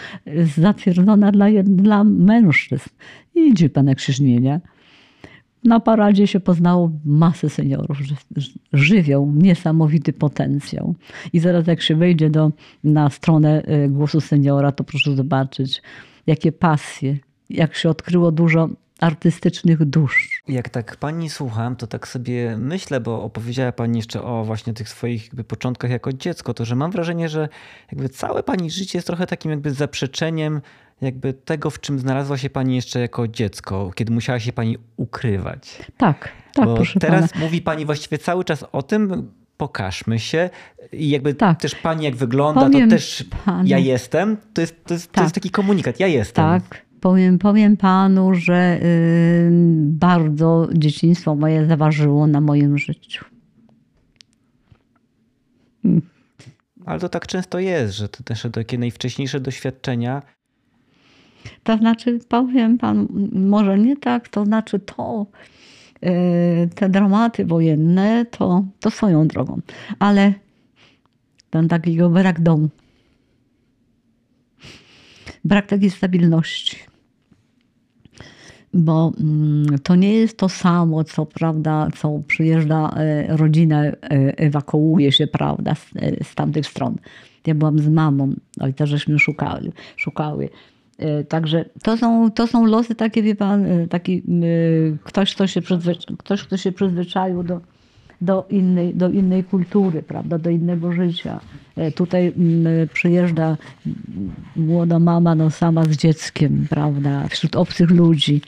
zatwierdzona dla, dla mężczyzn. Idzie pana Krzyżmienia. Na paradzie się poznało masę seniorów. Żywią niesamowity potencjał. I zaraz jak się wejdzie do, na stronę e, głosu seniora, to proszę zobaczyć, jakie pasje, jak się odkryło dużo artystycznych dusz. Jak tak pani słucham, to tak sobie myślę, bo opowiedziała pani jeszcze o właśnie tych swoich jakby początkach jako dziecko, to że mam wrażenie, że jakby całe pani życie jest trochę takim jakby zaprzeczeniem jakby tego, w czym znalazła się pani jeszcze jako dziecko, kiedy musiała się pani ukrywać. Tak, tak, bo proszę teraz pana. mówi pani właściwie cały czas o tym, pokażmy się i jakby Tak. też pani jak wygląda, Powiem to też panu- ja jestem. To jest, to, jest, to Tak. jest taki komunikat, ja jestem. Tak, powiem, powiem panu, że y, bardzo dzieciństwo moje zaważyło na moim życiu. Ale to tak często jest, że to też takie najwcześniejsze doświadczenia To znaczy, powiem panu, może nie tak, to znaczy to, y, te dramaty wojenne, to, to swoją drogą, ale ten takiego brak domu. Brak takiej stabilności. Bo mm, to nie jest to samo, co prawda, co przyjeżdża e, rodzina, e, ewakuuje się, prawda, z, e, z tamtych stron. Ja byłam z mamą, ojca żeśmy szukali, szukały. Także to są, to są losy takie, wie pan, taki ktoś, kto się, przyzwyczaił, ktoś, kto się przyzwyczaił do, do, innej, do innej kultury, prawda, do innego życia. Tutaj przyjeżdża młoda mama no, sama z dzieckiem, prawda, wśród obcych ludzi.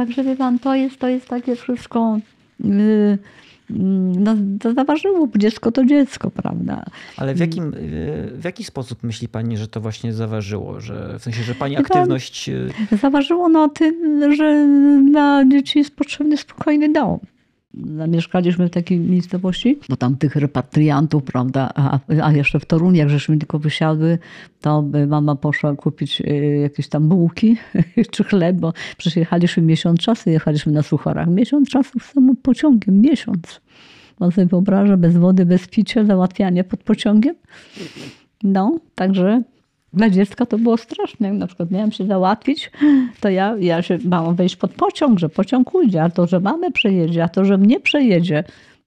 Także wie pan, to jest, to jest takie wszystko, yy, no, to zaważyło, dziecko to dziecko, prawda. Ale w, jakim, y, w jaki sposób myśli pani, że to właśnie zaważyło? Że, w sensie, że pani aktywność. y, Zaważyło na tym, że dla dzieci jest potrzebny spokojny dom. Zamieszkaliśmy w takiej miejscowości, bo tam tych repatriantów, prawda, a, a jeszcze w Toruniu, jak żeśmy tylko wysiadły, to mama poszła kupić y, jakieś tam bułki czy chleb, bo przecież jechaliśmy miesiąc czasu, jechaliśmy na Suchorach. Miesiąc czasu samym pociągiem, miesiąc. Pan sobie wyobraża, bez wody, bez picia, załatwianie pod pociągiem. No, także dla dziecka to było straszne. Jak na przykład miałam się załatwić, to ja, ja się bałam wejść pod pociąg, że pociąg ujdzie, a to, że mamy przejedzie, a to, że mnie przejedzie.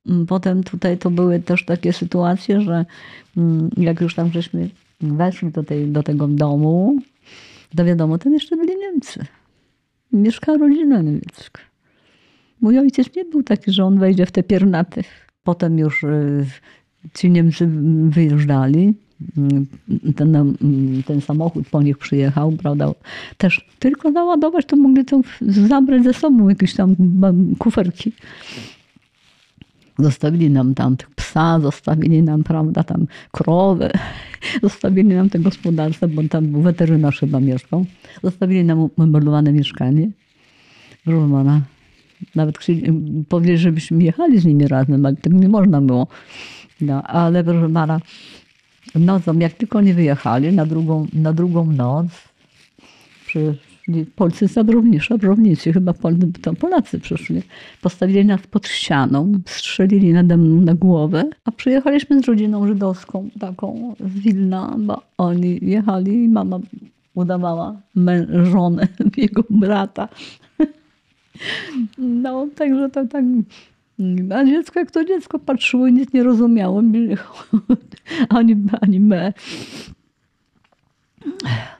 Mm, Potem tutaj to były też takie sytuacje, że mm, jak już tam żeśmy weszli do, tej, do tego domu, to wiadomo, tam jeszcze byli Niemcy. Mieszkała rodzina niemiecka. Mój ojciec nie był taki, że on wejdzie w te piernaty. Potem już y, ci Niemcy wyjeżdżali. Ten, ten samochód po nich przyjechał, prawda? Też tylko załadować, to mogli to zabrać ze sobą jakieś tam kuferki. Zostawili nam tam psa, zostawili nam, prawda, tam krowę, zostawili nam te gospodarstwo, bo tam był weterynarz chyba mieszkał. Zostawili nam umeblowane mieszkanie. Pana, nawet powiedzieli, żebyśmy jechali z nimi razem, ale tego nie można było. No, ale proszę pana, nocą, jak tylko nie wyjechali, na drugą, na drugą noc, przyszli Polscy szabrownicy, szabrownicy chyba Pol, to Polacy przyszli, postawili nas pod ścianą, strzelili nade mną na głowę, a przyjechaliśmy z rodziną żydowską, taką z Wilna, bo oni jechali i mama udawała żonę jego brata. No, także to tak. A dziecko, jak to dziecko patrzyło i nic nie rozumiało, ani, ani me.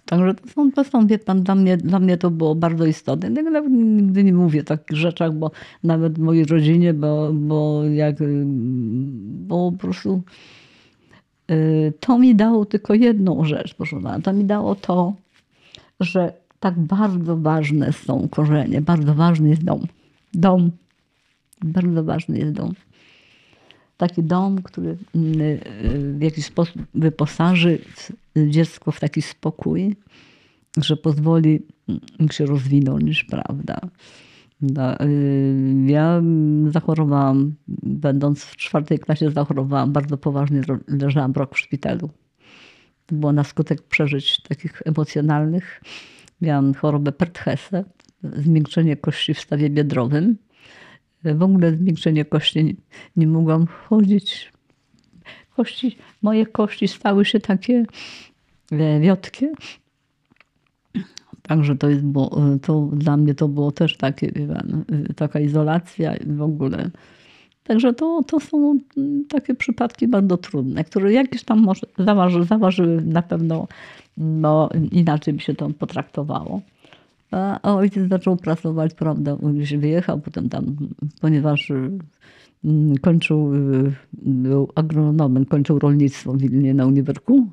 Także to są, to są wie pan, dla mnie, dla mnie to było bardzo istotne. Nawet nigdy nie mówię o takich rzeczach, bo nawet w mojej rodzinie, bo, bo jak, bo po prostu y, to mi dało tylko jedną rzecz, proszę pana. To mi dało to, że tak bardzo ważne są korzenie, bardzo ważny jest dom. Dom. Bardzo ważny jest dom. Taki dom, który y, w jakiś sposób wyposaży dziecko w taki spokój, że pozwoli im się rozwinąć, prawda. Y, ja zachorowałam, będąc w czwartej klasie zachorowałam bardzo poważnie, leżałam rok w szpitalu. To było na skutek przeżyć takich emocjonalnych. Miałam chorobę Perthese, zmiękczenie kości w stawie biodrowym. W ogóle zmiękczenie kości nie, nie mogłam chodzić. Kości, moje kości stały się takie e, wiotkie. Także to, jest, bo, to dla mnie to było też takie, pan, taka izolacja w ogóle. Także to, to są takie przypadki bardzo trudne, które jakieś tam może zaważy, zaważyły na pewno, no inaczej by się to potraktowało. A ojciec zaczął pracować, prawda, gdzieś wyjechał potem tam, ponieważ mm, kończył, y, był agronomem, kończył rolnictwo w Wilnie na uniwerku.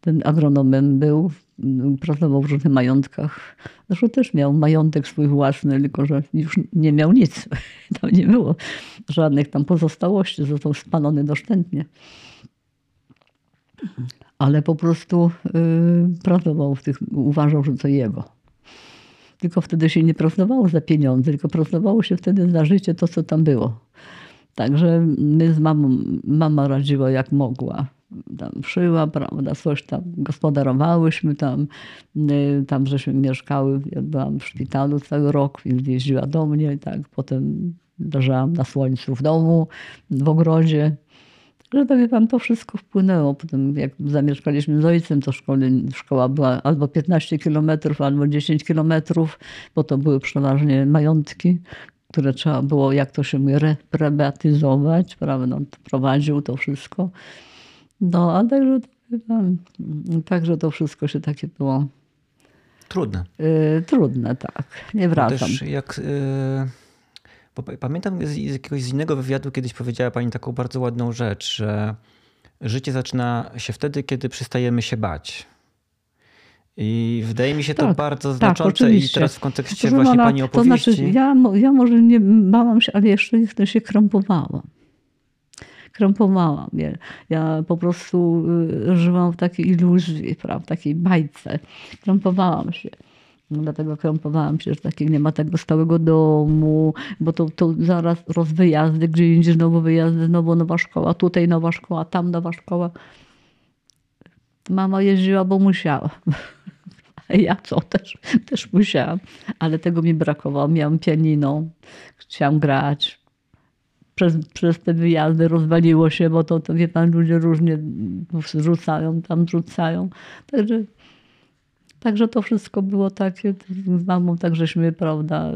Ten agronomem był, mm, pracował w różnych majątkach. Zresztą też miał majątek swój własny, tylko że już nie miał nic. Tam nie było żadnych tam pozostałości, został spalony doszczętnie. Ale po prostu yy, pracował w tych, uważał, że to jego. Tylko wtedy się nie pracowało za pieniądze, tylko pracowało się wtedy za życie to, co tam było. Także my z mamą, mama radziła jak mogła. Tam szyła, prawda, coś tam gospodarowałyśmy tam, y, tam żeśmy mieszkały. Ja byłam w szpitalu cały rok, więc jeździła do mnie tak. Potem leżałam na słońcu w domu, w ogrodzie że to wie pan, to wszystko wpłynęło. Potem jak zamieszkaliśmy z ojcem, to szkoły, szkoła była albo 15 kilometrów, albo 10 kilometrów, bo to były przeważnie majątki, które trzeba było, jak to się mówi, reprywatyzować, prawda? Prowadził to wszystko. No, a także, także to wszystko się takie było... Trudne. Y, trudne, tak. Nie wracam. też jak... Y pamiętam z, jakiegoś innego wywiadu kiedyś powiedziała pani taką bardzo ładną rzecz, że życie zaczyna się wtedy, kiedy przestajemy się bać. I wydaje mi się to tak, bardzo tak, znaczące oczywiście. i teraz w kontekście Proszę właśnie pani opowieści. To znaczy, ja, ja może nie bałam się, ale jeszcze, jeszcze się krępowałam. Krępowałam. Ja, ja po prostu y, żyłam w takiej iluzji, w takiej bajce. Krępowałam się. No dlatego krępowałam się, że takiego nie ma tego stałego domu, bo to, to zaraz rozwyjazdy, gdzie indziej znowu wyjazdy, znowu nowa szkoła, tutaj nowa szkoła, tam nowa szkoła. Mama jeździła, bo musiała. A ja co, też, też musiałam. Ale tego mi brakowało. Miałam pianino, chciałam grać. Przez, przez te wyjazdy rozwaliło się, bo to, to wie pan, ludzie różnie rzucają, tam rzucają. Także Także to wszystko było takie, z mamą tak żeśmy, prawda, y,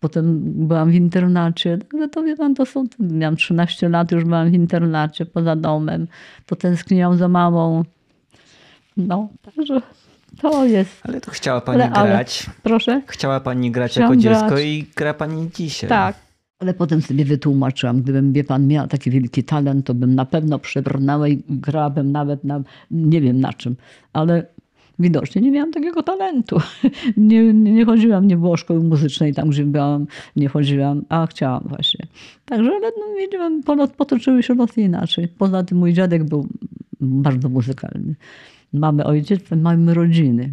potem byłam w internacie. Także to wie pan, to są, miałam 13 lat, już byłam w internacie poza domem. To tęskniłam za mamą. No, także to jest. Ale to chciała pani ale, grać. Ale, proszę? Chciała pani grać Chciałam jako dziecko grać. i gra pani dzisiaj. Tak. Ale potem sobie wytłumaczyłam, gdybym, wie pan, miała taki wielki talent, to bym na pewno przebrnęła i grałabym nawet na, nie wiem na czym, ale widocznie nie miałam takiego talentu. Nie, nie chodziłam, nie było szkoły muzycznej tam, gdzie byłam, nie chodziłam, a chciałam właśnie. Także, ale no, wiedziałam, potoczyły się losy inaczej. Poza tym mój dziadek był bardzo muzykalny. Mamy ojciec, mamy rodziny.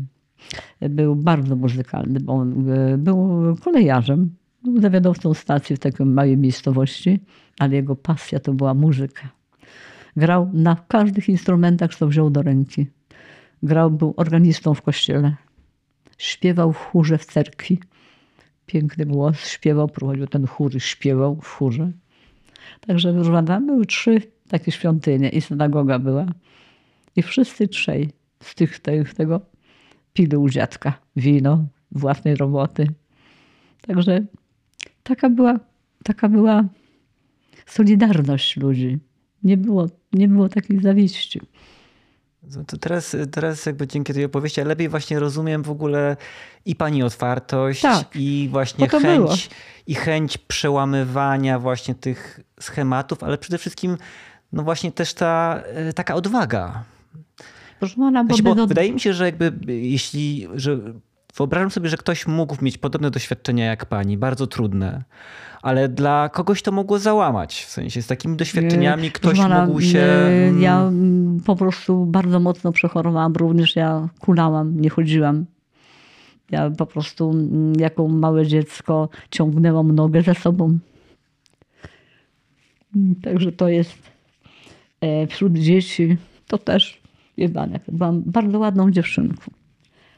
Był bardzo muzykalny, bo on e, był kolejarzem, był zawiadowcą stacji w takiej małej miejscowości, ale jego pasja to była muzyka. Grał na każdych instrumentach, co wziął do ręki. Grał, był organistą w kościele. Śpiewał w chórze w cerkwi. Piękny głos, śpiewał, prowadził ten chór, śpiewał w chórze. Także tam były trzy takie świątynie i synagoga była. I wszyscy trzej z tych, tych tego pili u dziadka wino, własnej roboty. Także taka była, taka była solidarność ludzi. Nie było, nie było takiej zawiści. To teraz, teraz jakby dzięki tej opowieści lepiej właśnie rozumiem w ogóle i pani otwartość Tak. i właśnie to było. chęć, i chęć przełamywania właśnie tych schematów, ale przede wszystkim no właśnie też ta e, taka odwaga. Proszę pana, bo Znaczy, bo bez od- wydaje mi się, że jakby jeśli, że wyobrażam sobie, że ktoś mógł mieć podobne doświadczenia jak pani, bardzo trudne, ale dla kogoś to mogło załamać. W sensie z takimi doświadczeniami ktoś Proszę pana, mógł się... mm, Ja mm, po prostu bardzo mocno przechorowałam, również ja kulałam, nie chodziłam. Ja po prostu mm, jako małe dziecko ciągnęłam nogę za sobą. Także to jest e, wśród dzieci, to też, jak byłam bardzo ładną dziewczynką.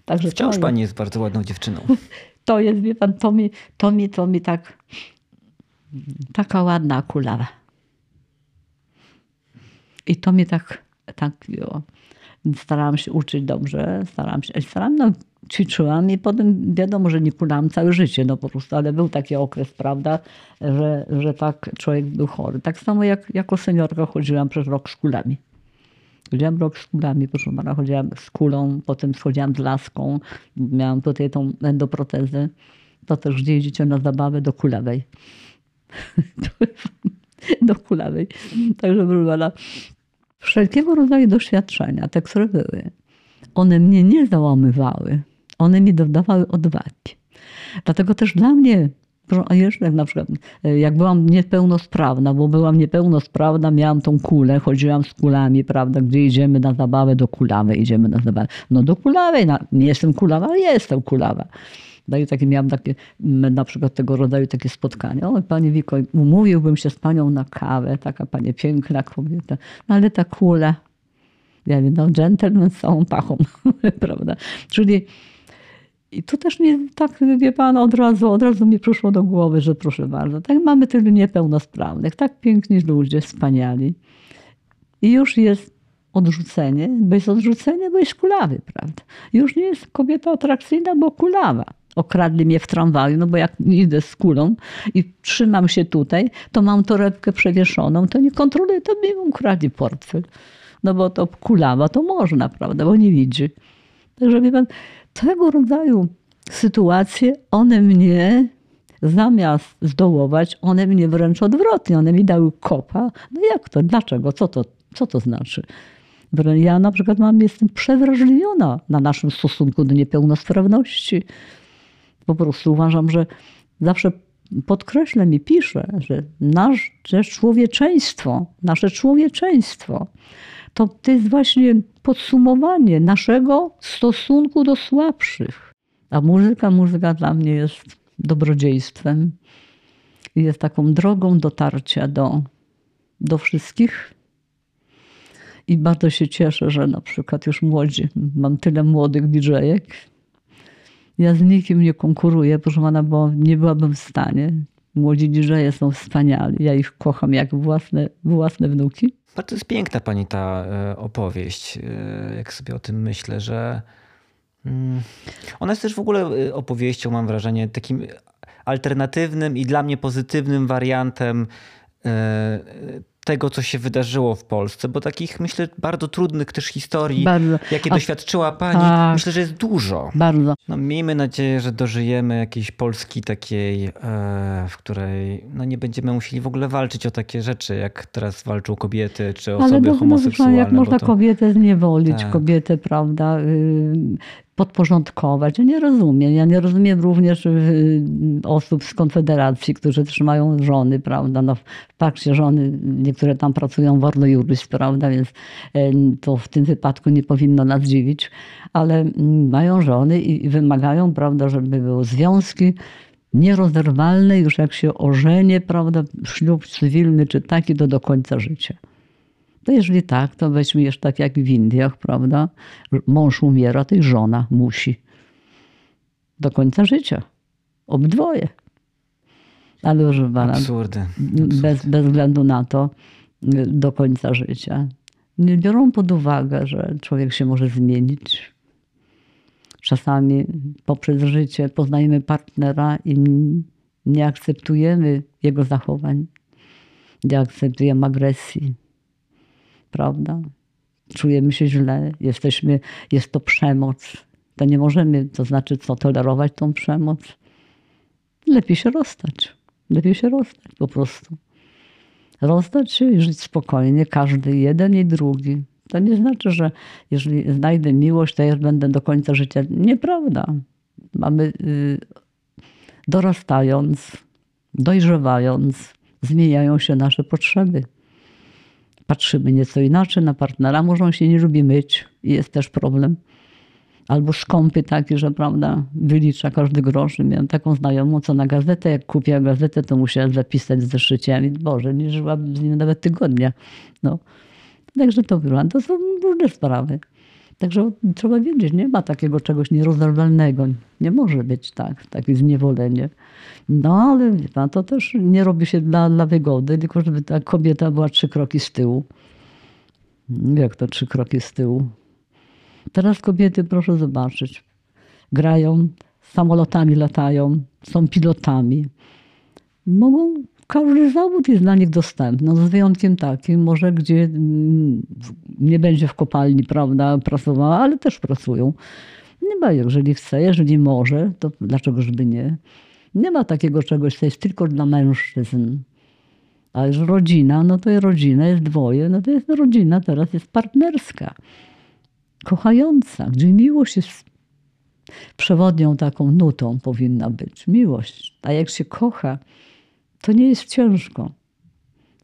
Także Wciąż to, pani jest bardzo ładną dziewczyną. to jest, wie pan, to mi, to mi, to mi tak, taka ładna kulawa. I to mnie tak, tak o, starałam się uczyć dobrze, starałam się, starałam, no, ćwiczyłam i potem wiadomo, że nie kulałam całe życie, no po prostu, ale był taki okres, prawda, że, że tak człowiek był chory. Tak samo jak jako seniorka chodziłam przez rok z kulami. Chodziłam rok z kulami, proszę pana, chodziłam z kulą, potem schodziłam z laską, miałam tutaj tą endoprotezę. To też gdzie idziecie na zabawę do kulawej. do kulawej. Także proszę pana, wszelkiego rodzaju doświadczenia, te, które były, one mnie nie załamywały. One mi dodawały odwagi. Dlatego też dla mnie, a jeszcze na przykład, e, jak byłam niepełnosprawna, bo byłam niepełnosprawna, miałam tą kulę, chodziłam z kulami, prawda, gdzie idziemy na zabawę, do kulawej idziemy na zabawę. No do kulawej, na, nie jestem kulawa, ale jestem kulawa. No i takie, miałam takie, na przykład tego rodzaju takie spotkania. O, pani Wiko, umówiłbym się z panią na kawę, taka pani piękna kobieta, no ale ta kula, ja wiem, no gentleman z całą pachą, prawda? Czyli i to też nie tak, wie pan, od razu, od razu mi przyszło do głowy, że proszę bardzo, tak mamy tylu niepełnosprawnych, tak piękni ludzie, wspaniali. I już jest odrzucenie, bo jest odrzucenie, bo jest kulawy, prawda? Już nie jest kobieta atrakcyjna, bo kulawa. Okradli mnie w tramwaju, no bo jak idę z kulą i trzymam się tutaj, to mam torebkę przewieszoną, to nie kontroluję, to mi ukradli portfel. No bo to kulawa to można, prawda, bo nie widzi. Także wie pan, tego rodzaju sytuacje, one mnie zamiast zdołować, one mnie wręcz odwrotnie, one mi dały kopa. No jak to? Dlaczego? Co to, co to znaczy? Ja na przykład mam, jestem przewrażliwiona na naszym stosunku do niepełnosprawności. Po prostu uważam, że zawsze podkreślam i piszę, że nasze człowieczeństwo, nasze człowieczeństwo to, to jest właśnie podsumowanie naszego stosunku do słabszych. A muzyka, muzyka dla mnie jest dobrodziejstwem jest taką drogą dotarcia do, do wszystkich. I bardzo się cieszę, że na przykład już młodzi, mam tyle młodych DJ-ek. Ja z nikim nie konkuruję, proszę pana, bo nie byłabym w stanie. Młodzi DJ są wspaniali. Ja ich kocham jak własne, własne wnuki. Bardzo jest piękna pani ta e, opowieść, e, jak sobie o tym myślę, że mm, ona jest też w ogóle e, opowieścią, mam wrażenie, takim alternatywnym i dla mnie pozytywnym wariantem tego, co się wydarzyło w Polsce, bo takich, myślę, bardzo trudnych też historii, Bardzo, jakie A- doświadczyła pani, tak. myślę, że jest dużo. bardzo. No, miejmy nadzieję, że dożyjemy jakiejś Polski takiej, e, w której no, nie będziemy musieli w ogóle walczyć o takie rzeczy, jak teraz walczą kobiety czy Ale osoby no, homoseksualne. jak można to- kobietę zniewolić, Tak. kobietę, prawda, y, podporządkować. Ja nie rozumiem. Ja nie rozumiem również y, osób z Konfederacji, którzy trzymają żony, prawda. No, fakcie żony, niektóre tam pracują w Ordo Juris, prawda, więc e, to w tym wypadku nie powinno nas dziwić, ale mm, mają żony i wymagają, prawda, żeby były związki nierozerwalne, już jak się ożenie, prawda, ślub cywilny czy taki, to do końca życia. To jeżeli tak, to weźmiesz tak jak w Indiach, prawda? Mąż umiera, to i żona musi. Do końca życia. Obdwoje. Ale proszę pana, Absurdy. bez, bez względu na to, do końca życia. Nie biorą pod uwagę, że człowiek się może zmienić. Czasami poprzez życie poznajemy partnera i nie akceptujemy jego zachowań, nie akceptujemy agresji, prawda? czujemy się źle, jesteśmy, jest to przemoc. To nie możemy, to znaczy co, tolerować tą przemoc. Lepiej się rozstać. Lepiej się rozstać po prostu. Rozstać się i żyć spokojnie, każdy jeden i drugi. To nie znaczy, że jeżeli znajdę miłość, to ja będę do końca życia. Nieprawda. Mamy y, dorastając, dojrzewając, zmieniają się nasze potrzeby. Patrzymy nieco inaczej na partnera, może się nie lubi myć i jest też problem. Albo skąpy taki, że prawda, wylicza każdy grosz. Miałem taką znajomą, co na gazetę, jak kupiła gazetę, to musiała zapisać z zeszyciem i Boże, nie żyłabym z nim nawet tygodnia. No. Także to wygląda. To są różne sprawy. Także trzeba wiedzieć, nie ma takiego czegoś nierozerwalnego. Nie może być tak, takie zniewolenie. No ale wie pan, to też nie robi się dla, dla wygody, tylko żeby ta kobieta była trzy kroki z tyłu. Jak to trzy kroki z tyłu? Teraz kobiety, proszę zobaczyć, grają, samolotami latają, są pilotami. Mogą każdy zawód jest dla nich dostępny, no z wyjątkiem takim, może gdzie mm, nie będzie w kopalni, prawda, pracowała, ale też pracują. Nie ma, jeżeli chce, jeżeli może, to dlaczego żeby nie? Nie ma takiego czegoś, co jest tylko dla mężczyzn. A już rodzina, no to jest rodzina, jest dwoje, no to jest rodzina, teraz jest partnerska, kochająca, gdzie miłość jest przewodnią taką nutą powinna być. Miłość. A jak się kocha, to nie jest ciężko.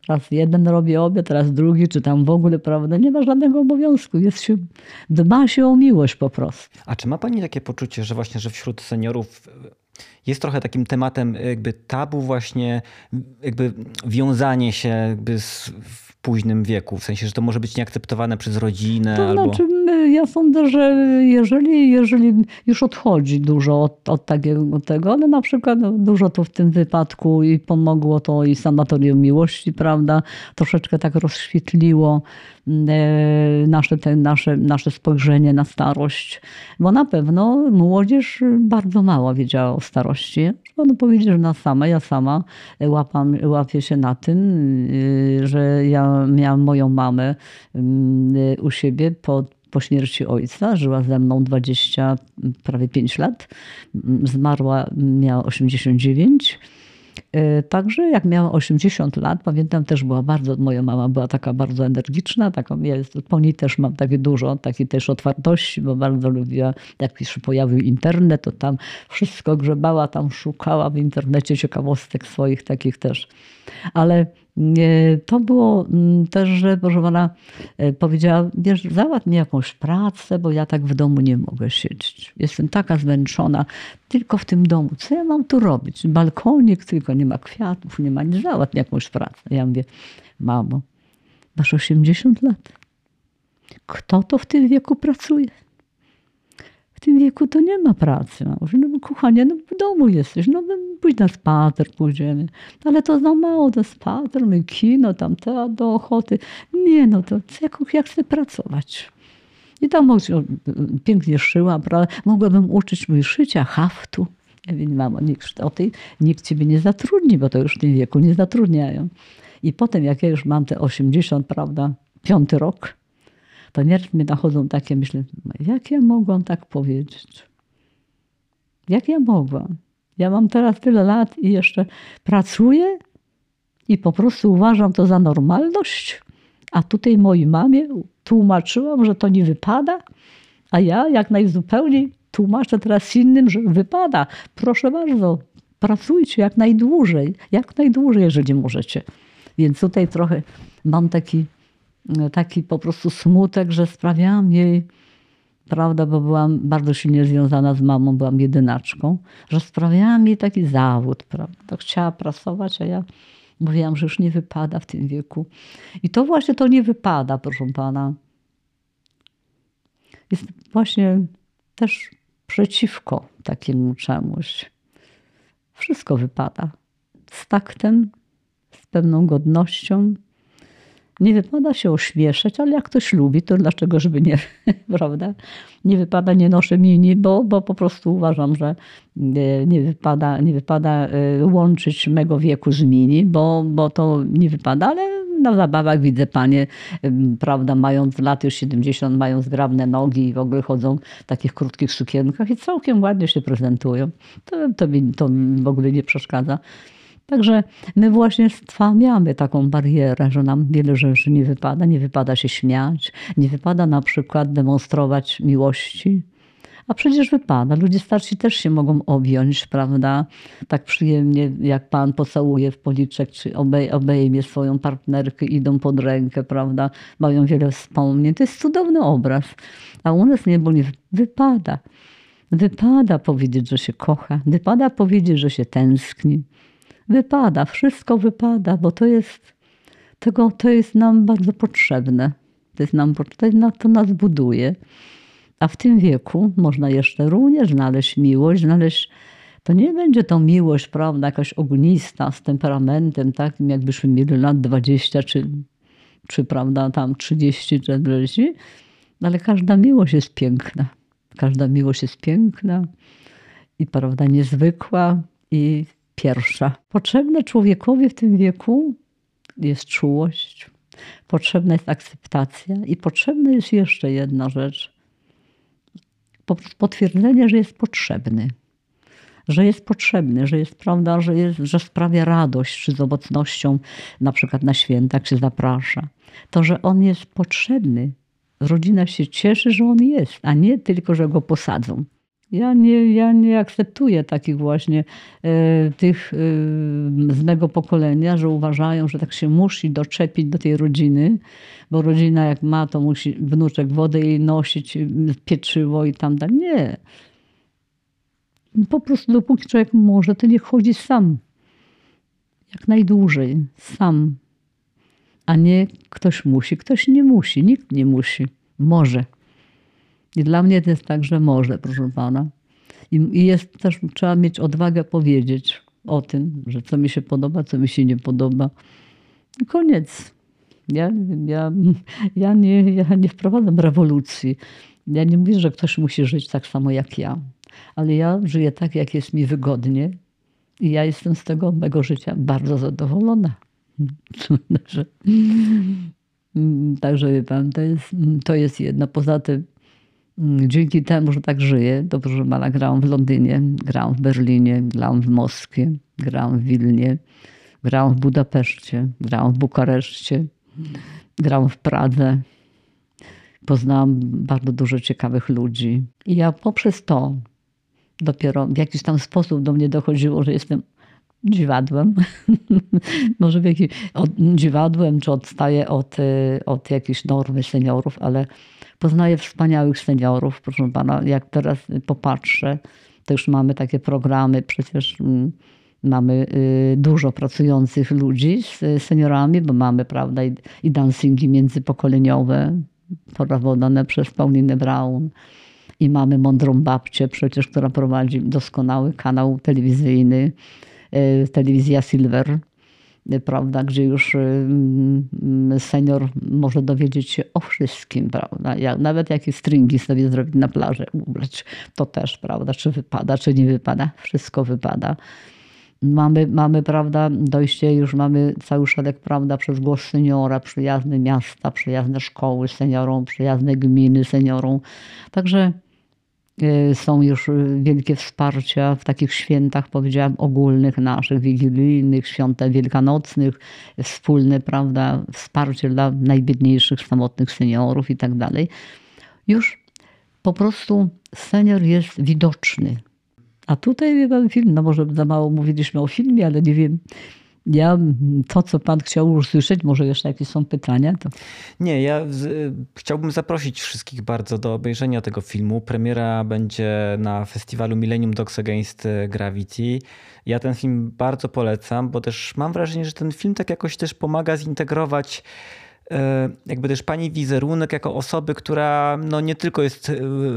Raz jeden robi obie, teraz drugi, czy tam w ogóle, prawda? Nie ma żadnego obowiązku. Jest się, dba się o miłość po prostu. A czy ma Pani takie poczucie, że właśnie, że wśród seniorów jest trochę takim tematem jakby tabu właśnie jakby wiązanie się jakby z, późnym wieku, w sensie, że to może być nieakceptowane przez rodzinę to albo... Znaczy, ja sądzę, że jeżeli, jeżeli już odchodzi dużo od, od takiego tego, ale na przykład dużo to w tym wypadku i pomogło to i sanatorium miłości, prawda, troszeczkę tak rozświetliło nasze, te, nasze, nasze spojrzenie na starość, bo na pewno młodzież bardzo mało wiedziała o starości. Można powiedzieć, że na sama, ja sama łapam, łapię się na tym, y, że ja miałam moją mamę y, u siebie pod po śmierci ojca, żyła ze mną 20, prawie 5 lat. Zmarła, miała 89. E, także jak miałam 80 lat, pamiętam też była bardzo, moja mama była taka bardzo energiczna, taką, ja po niej też mam takie dużo, takiej też otwartości, bo bardzo lubiła, jak się pojawił internet, to tam wszystko grzebała, tam szukała w internecie ciekawostek swoich takich też. Ale to było mm, też, że proszę pana e, powiedziała, wiesz, załatw mi jakąś pracę, bo ja tak w domu nie mogę siedzieć. Jestem taka zmęczona, tylko w tym domu. Co ja mam tu robić? Balkonik, tylko nie ma kwiatów, nie ma nic. Załatw mi jakąś pracę. Ja mówię, mamo, masz 80 lat. Kto to w tym wieku pracuje? Tym wieku to nie ma pracy. Może, no kochanie, no w domu jesteś, no, no pójdź na spacer, pójdziemy. Ale to za mało, to spacer, my kino, tam teatr do ochoty. Nie, no to jak, jak chcę pracować? I tam pięknie szyła, prawda? Mogłabym uczyć mój szycia, haftu. Ja mówię, mamo, nikt, o tej, nikt ciebie nie zatrudni, bo to już w tym wieku nie zatrudniają. I potem, jak ja już mam te 80, prawda, piąty rok, to nieraz mi nachodzą takie myśli, jak ja mogłam tak powiedzieć? Jak ja mogłam? Ja mam teraz tyle lat i jeszcze pracuję i po prostu uważam to za normalność. A tutaj mojej mamie tłumaczyłam, że to nie wypada, a ja jak najzupełniej tłumaczę teraz innym, że wypada. Proszę bardzo, pracujcie jak najdłużej, jak najdłużej, jeżeli możecie. Więc tutaj trochę mam taki taki po prostu smutek, że sprawiałam jej, prawda, bo byłam bardzo silnie związana z mamą, byłam jedynaczką, że sprawiałam jej taki zawód, prawda. To chciała pracować, a ja mówiłam, że już nie wypada w tym wieku. I to właśnie to nie wypada, proszę pana. Jest właśnie też przeciwko takiemu czemuś. Wszystko wypada z taktem, z pewną godnością, nie wypada się ośmieszać, ale jak ktoś lubi, to dlaczego, żeby nie, prawda? Nie wypada, nie noszę mini, bo, bo po prostu uważam, że e, nie wypada, nie wypada e, łączyć mego wieku z mini, bo, bo to nie wypada, ale na zabawach widzę panie, prawda, mając lat już 70, mają zgrabne nogi i w ogóle chodzą w takich krótkich sukienkach i całkiem ładnie się prezentują. To, to, mi, to w ogóle nie przeszkadza. Także my właśnie stwarzamy taką barierę, że nam wiele rzeczy nie wypada. Nie wypada się śmiać, nie wypada na przykład demonstrować miłości. A przecież wypada. Ludzie starsi też się mogą objąć, prawda? Tak przyjemnie, jak pan pocałuje w policzek, czy obejmie swoją partnerkę, idą pod rękę, prawda? Mają wiele wspomnień. To jest cudowny obraz. A u nas nie, bo nie wypada. Wypada powiedzieć, że się kocha. Wypada powiedzieć, że się tęskni. Wypada, wszystko wypada, bo to jest, tego, to jest nam bardzo potrzebne. To, jest nam, to, to nas buduje. A w tym wieku można jeszcze również znaleźć miłość, znaleźć. To nie będzie to miłość, prawda, jakaś ognista, z temperamentem takim, jakbyśmy mieli lat 20 czy, czy prawda, tam 30 czy 40, ale każda miłość jest piękna. Każda miłość jest piękna i prawda, niezwykła i pierwsza. Potrzebne człowiekowi w tym wieku jest czułość, potrzebna jest akceptacja i potrzebna jest jeszcze jedna rzecz potwierdzenie, że jest potrzebny. Że jest potrzebny, że jest prawda, że, jest, że sprawia radość, czy z obecnością na przykład na świętach, czy zaprasza. To, że on jest potrzebny. Rodzina się cieszy, że on jest, a nie tylko, że go posadzą. Ja nie, ja nie akceptuję takich właśnie e, tych e, z mego pokolenia, że uważają, że tak się musi doczepić do tej rodziny, bo rodzina jak ma, to musi wnuczek wodę jej nosić, pieczywo i tam dalej. Nie. Po prostu dopóki człowiek może, to niech chodzi sam. Jak najdłużej. Sam. A nie ktoś musi. Ktoś nie musi. Nikt nie musi. Może. I dla mnie to jest tak, że może, proszę pana. I, I jest też, trzeba mieć odwagę powiedzieć o tym, że co mi się podoba, co mi się nie podoba. I koniec. Ja, ja, ja, nie, ja nie wprowadzam rewolucji. Ja nie mówię, że ktoś musi żyć tak samo jak ja, ale ja żyję tak, jak jest mi wygodnie i ja jestem z tego mego życia bardzo zadowolona. Także, także wie pan, to jest, to jest jedno. Poza tym Mm, dzięki temu, że tak żyję, dobrze, że mala grałam w Londynie, grałam w Berlinie, grałam w Moskwie, grałam w Wilnie, grałam w Budapeszcie, grałam w Bukareszcie, grałam w Pradze. Poznałam bardzo dużo ciekawych ludzi. I ja poprzez to dopiero w jakiś tam sposób do mnie dochodziło, że jestem dziwadłem. Może w jakiś, od, dziwadłem, czy odstaję od, y, od jakiejś normy seniorów, ale Poznaję wspaniałych seniorów, proszę pana. Jak teraz popatrzę, to już mamy takie programy, przecież mm, mamy y, dużo pracujących ludzi z seniorami, bo mamy, prawda, i dancingi międzypokoleniowe prowadzone przez Paulinę Brown. I mamy Mądrą Babcię przecież, która prowadzi doskonały kanał telewizyjny, y, telewizja Silver prawda, gdzie już y, mm, senior może dowiedzieć się o wszystkim, prawda, jak, nawet jakie stringi sobie zrobić na plaży, ubrać, to też, prawda, czy wypada, czy nie wypada, wszystko wypada. Mamy, mamy, prawda, dojście, już mamy cały szereg, prawda, przez głos seniora, przyjazne miasta, przyjazne szkoły seniorom, przyjazne gminy seniorom. Także są już y, wielkie wsparcia w takich świętach, powiedziałam, ogólnych naszych, wigilijnych, świąt wielkanocnych, wspólne, prawda, wsparcie dla najbiedniejszych, samotnych seniorów i tak dalej. Już po prostu senior jest widoczny. A tutaj wie pan film, no może za mało mówiliśmy o filmie, ale nie wiem, ja, to co pan chciał usłyszeć, może jeszcze jakieś są pytania? To... Nie, ja z, chciałbym zaprosić wszystkich bardzo do obejrzenia tego filmu. Premiera będzie na festiwalu Millennium Dogs Against Gravity. Ja ten film bardzo polecam, bo też mam wrażenie, że ten film tak jakoś też pomaga zintegrować jakby też pani wizerunek jako osoby, która no nie tylko jest e,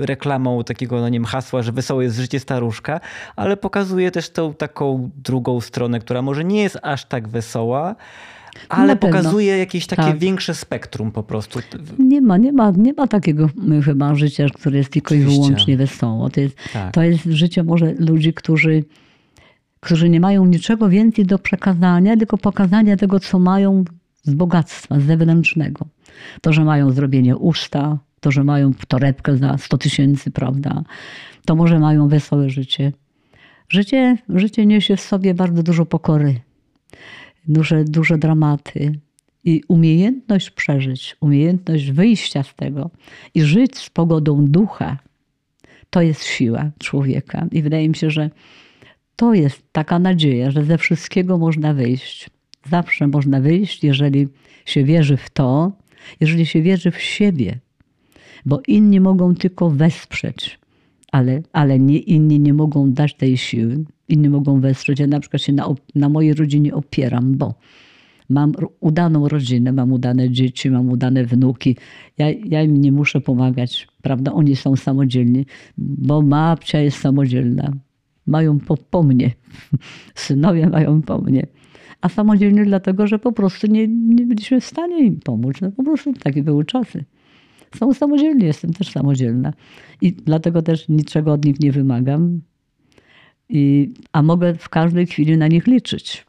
reklamą takiego, no nie wiem, hasła, że wesołe jest życie staruszka, ale pokazuje też tą taką drugą stronę, która może nie jest aż tak wesoła, ale pokazuje jakieś takie tak. większe spektrum po prostu. Nie ma, nie ma, nie ma takiego chyba życia, które jest tylko Oczywiście. i wyłącznie wesoło. To jest, tak. to jest życie może ludzi, którzy, którzy nie mają niczego więcej do przekazania, tylko pokazania tego, co mają z bogactwa, z zewnętrznego. To, że mają zrobienie usta, to, że mają torebkę za 100 tysięcy, prawda? To może mają wesołe życie. Życie, życie niesie w sobie bardzo dużo pokory, duże, duże dramaty i umiejętność przeżyć, umiejętność wyjścia z tego i żyć z pogodą ducha, to jest siła człowieka. I wydaje mi się, że to jest taka nadzieja, że ze wszystkiego można wyjść. Zawsze można wyjść, jeżeli się wierzy w to, jeżeli się wierzy w siebie, bo inni mogą tylko wesprzeć, ale, ale nie, inni nie mogą dać tej siły. Inni mogą wesprzeć. Ja na przykład się na, na mojej rodzinie opieram, bo mam udaną rodzinę, mam udane dzieci, mam udane wnuki. Ja, ja im nie muszę pomagać, prawda? Oni są samodzielni, bo babcia jest samodzielna. Mają po, po mnie. Synowie mają po mnie. A samodzielni dlatego, że po prostu nie, nie byliśmy w stanie im pomóc. No po prostu takie były czasy. Są samodzielni, jestem też samodzielna. I dlatego też niczego od nich nie wymagam. I, a mogę w każdej chwili na nich liczyć.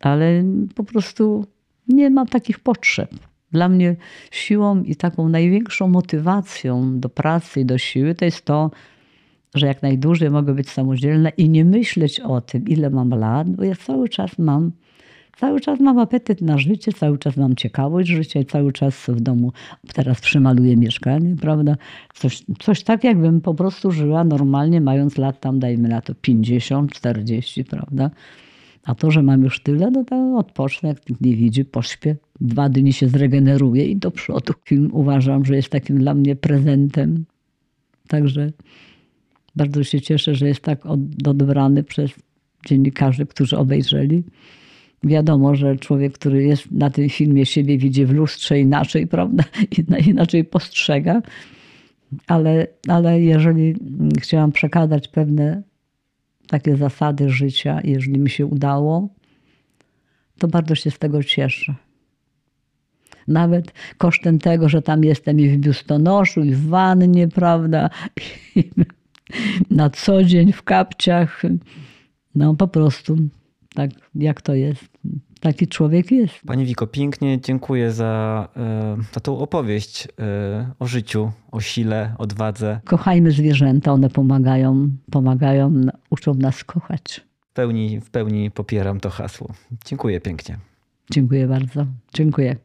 Ale po prostu nie mam takich potrzeb. Dla mnie siłą i taką największą motywacją do pracy i do siły to jest to, że jak najdłużej mogę być samodzielna i nie myśleć o tym, ile mam lat, bo ja cały czas mam Cały czas mam apetyt na życie, cały czas mam ciekawość życia cały czas w domu teraz przymaluję mieszkanie, prawda? Coś, coś tak, jakbym po prostu żyła normalnie, mając lat tam, dajmy na to 50, 40, prawda? A to, że mam już tyle, no to odpocznę, jak nikt nie widzi, pośpię. Dwa dni się zregeneruję i do przodu. Film uważam, że jest takim dla mnie prezentem. Także bardzo się cieszę, że jest tak odebrany przez dziennikarzy, którzy obejrzeli. Wiadomo, że człowiek, który jest na tym filmie, siebie widzi w lustrze inaczej, prawda? Inaczej postrzega. Ale, ale jeżeli chciałam przekazać pewne takie zasady życia, jeżeli mi się udało, to bardzo się z tego cieszę. Nawet kosztem tego, że tam jestem i w biustonoszu, i w wannie, prawda? I na co dzień w kapciach. No po prostu tak jak to jest. Taki człowiek jest. Pani Wiko, pięknie dziękuję za, e, za tą opowieść e, o życiu, o sile, odwadze. Kochajmy zwierzęta, one pomagają, pomagają, uczą nas kochać. W pełni, w pełni popieram to hasło. Dziękuję pięknie. Dziękuję bardzo. Dziękuję.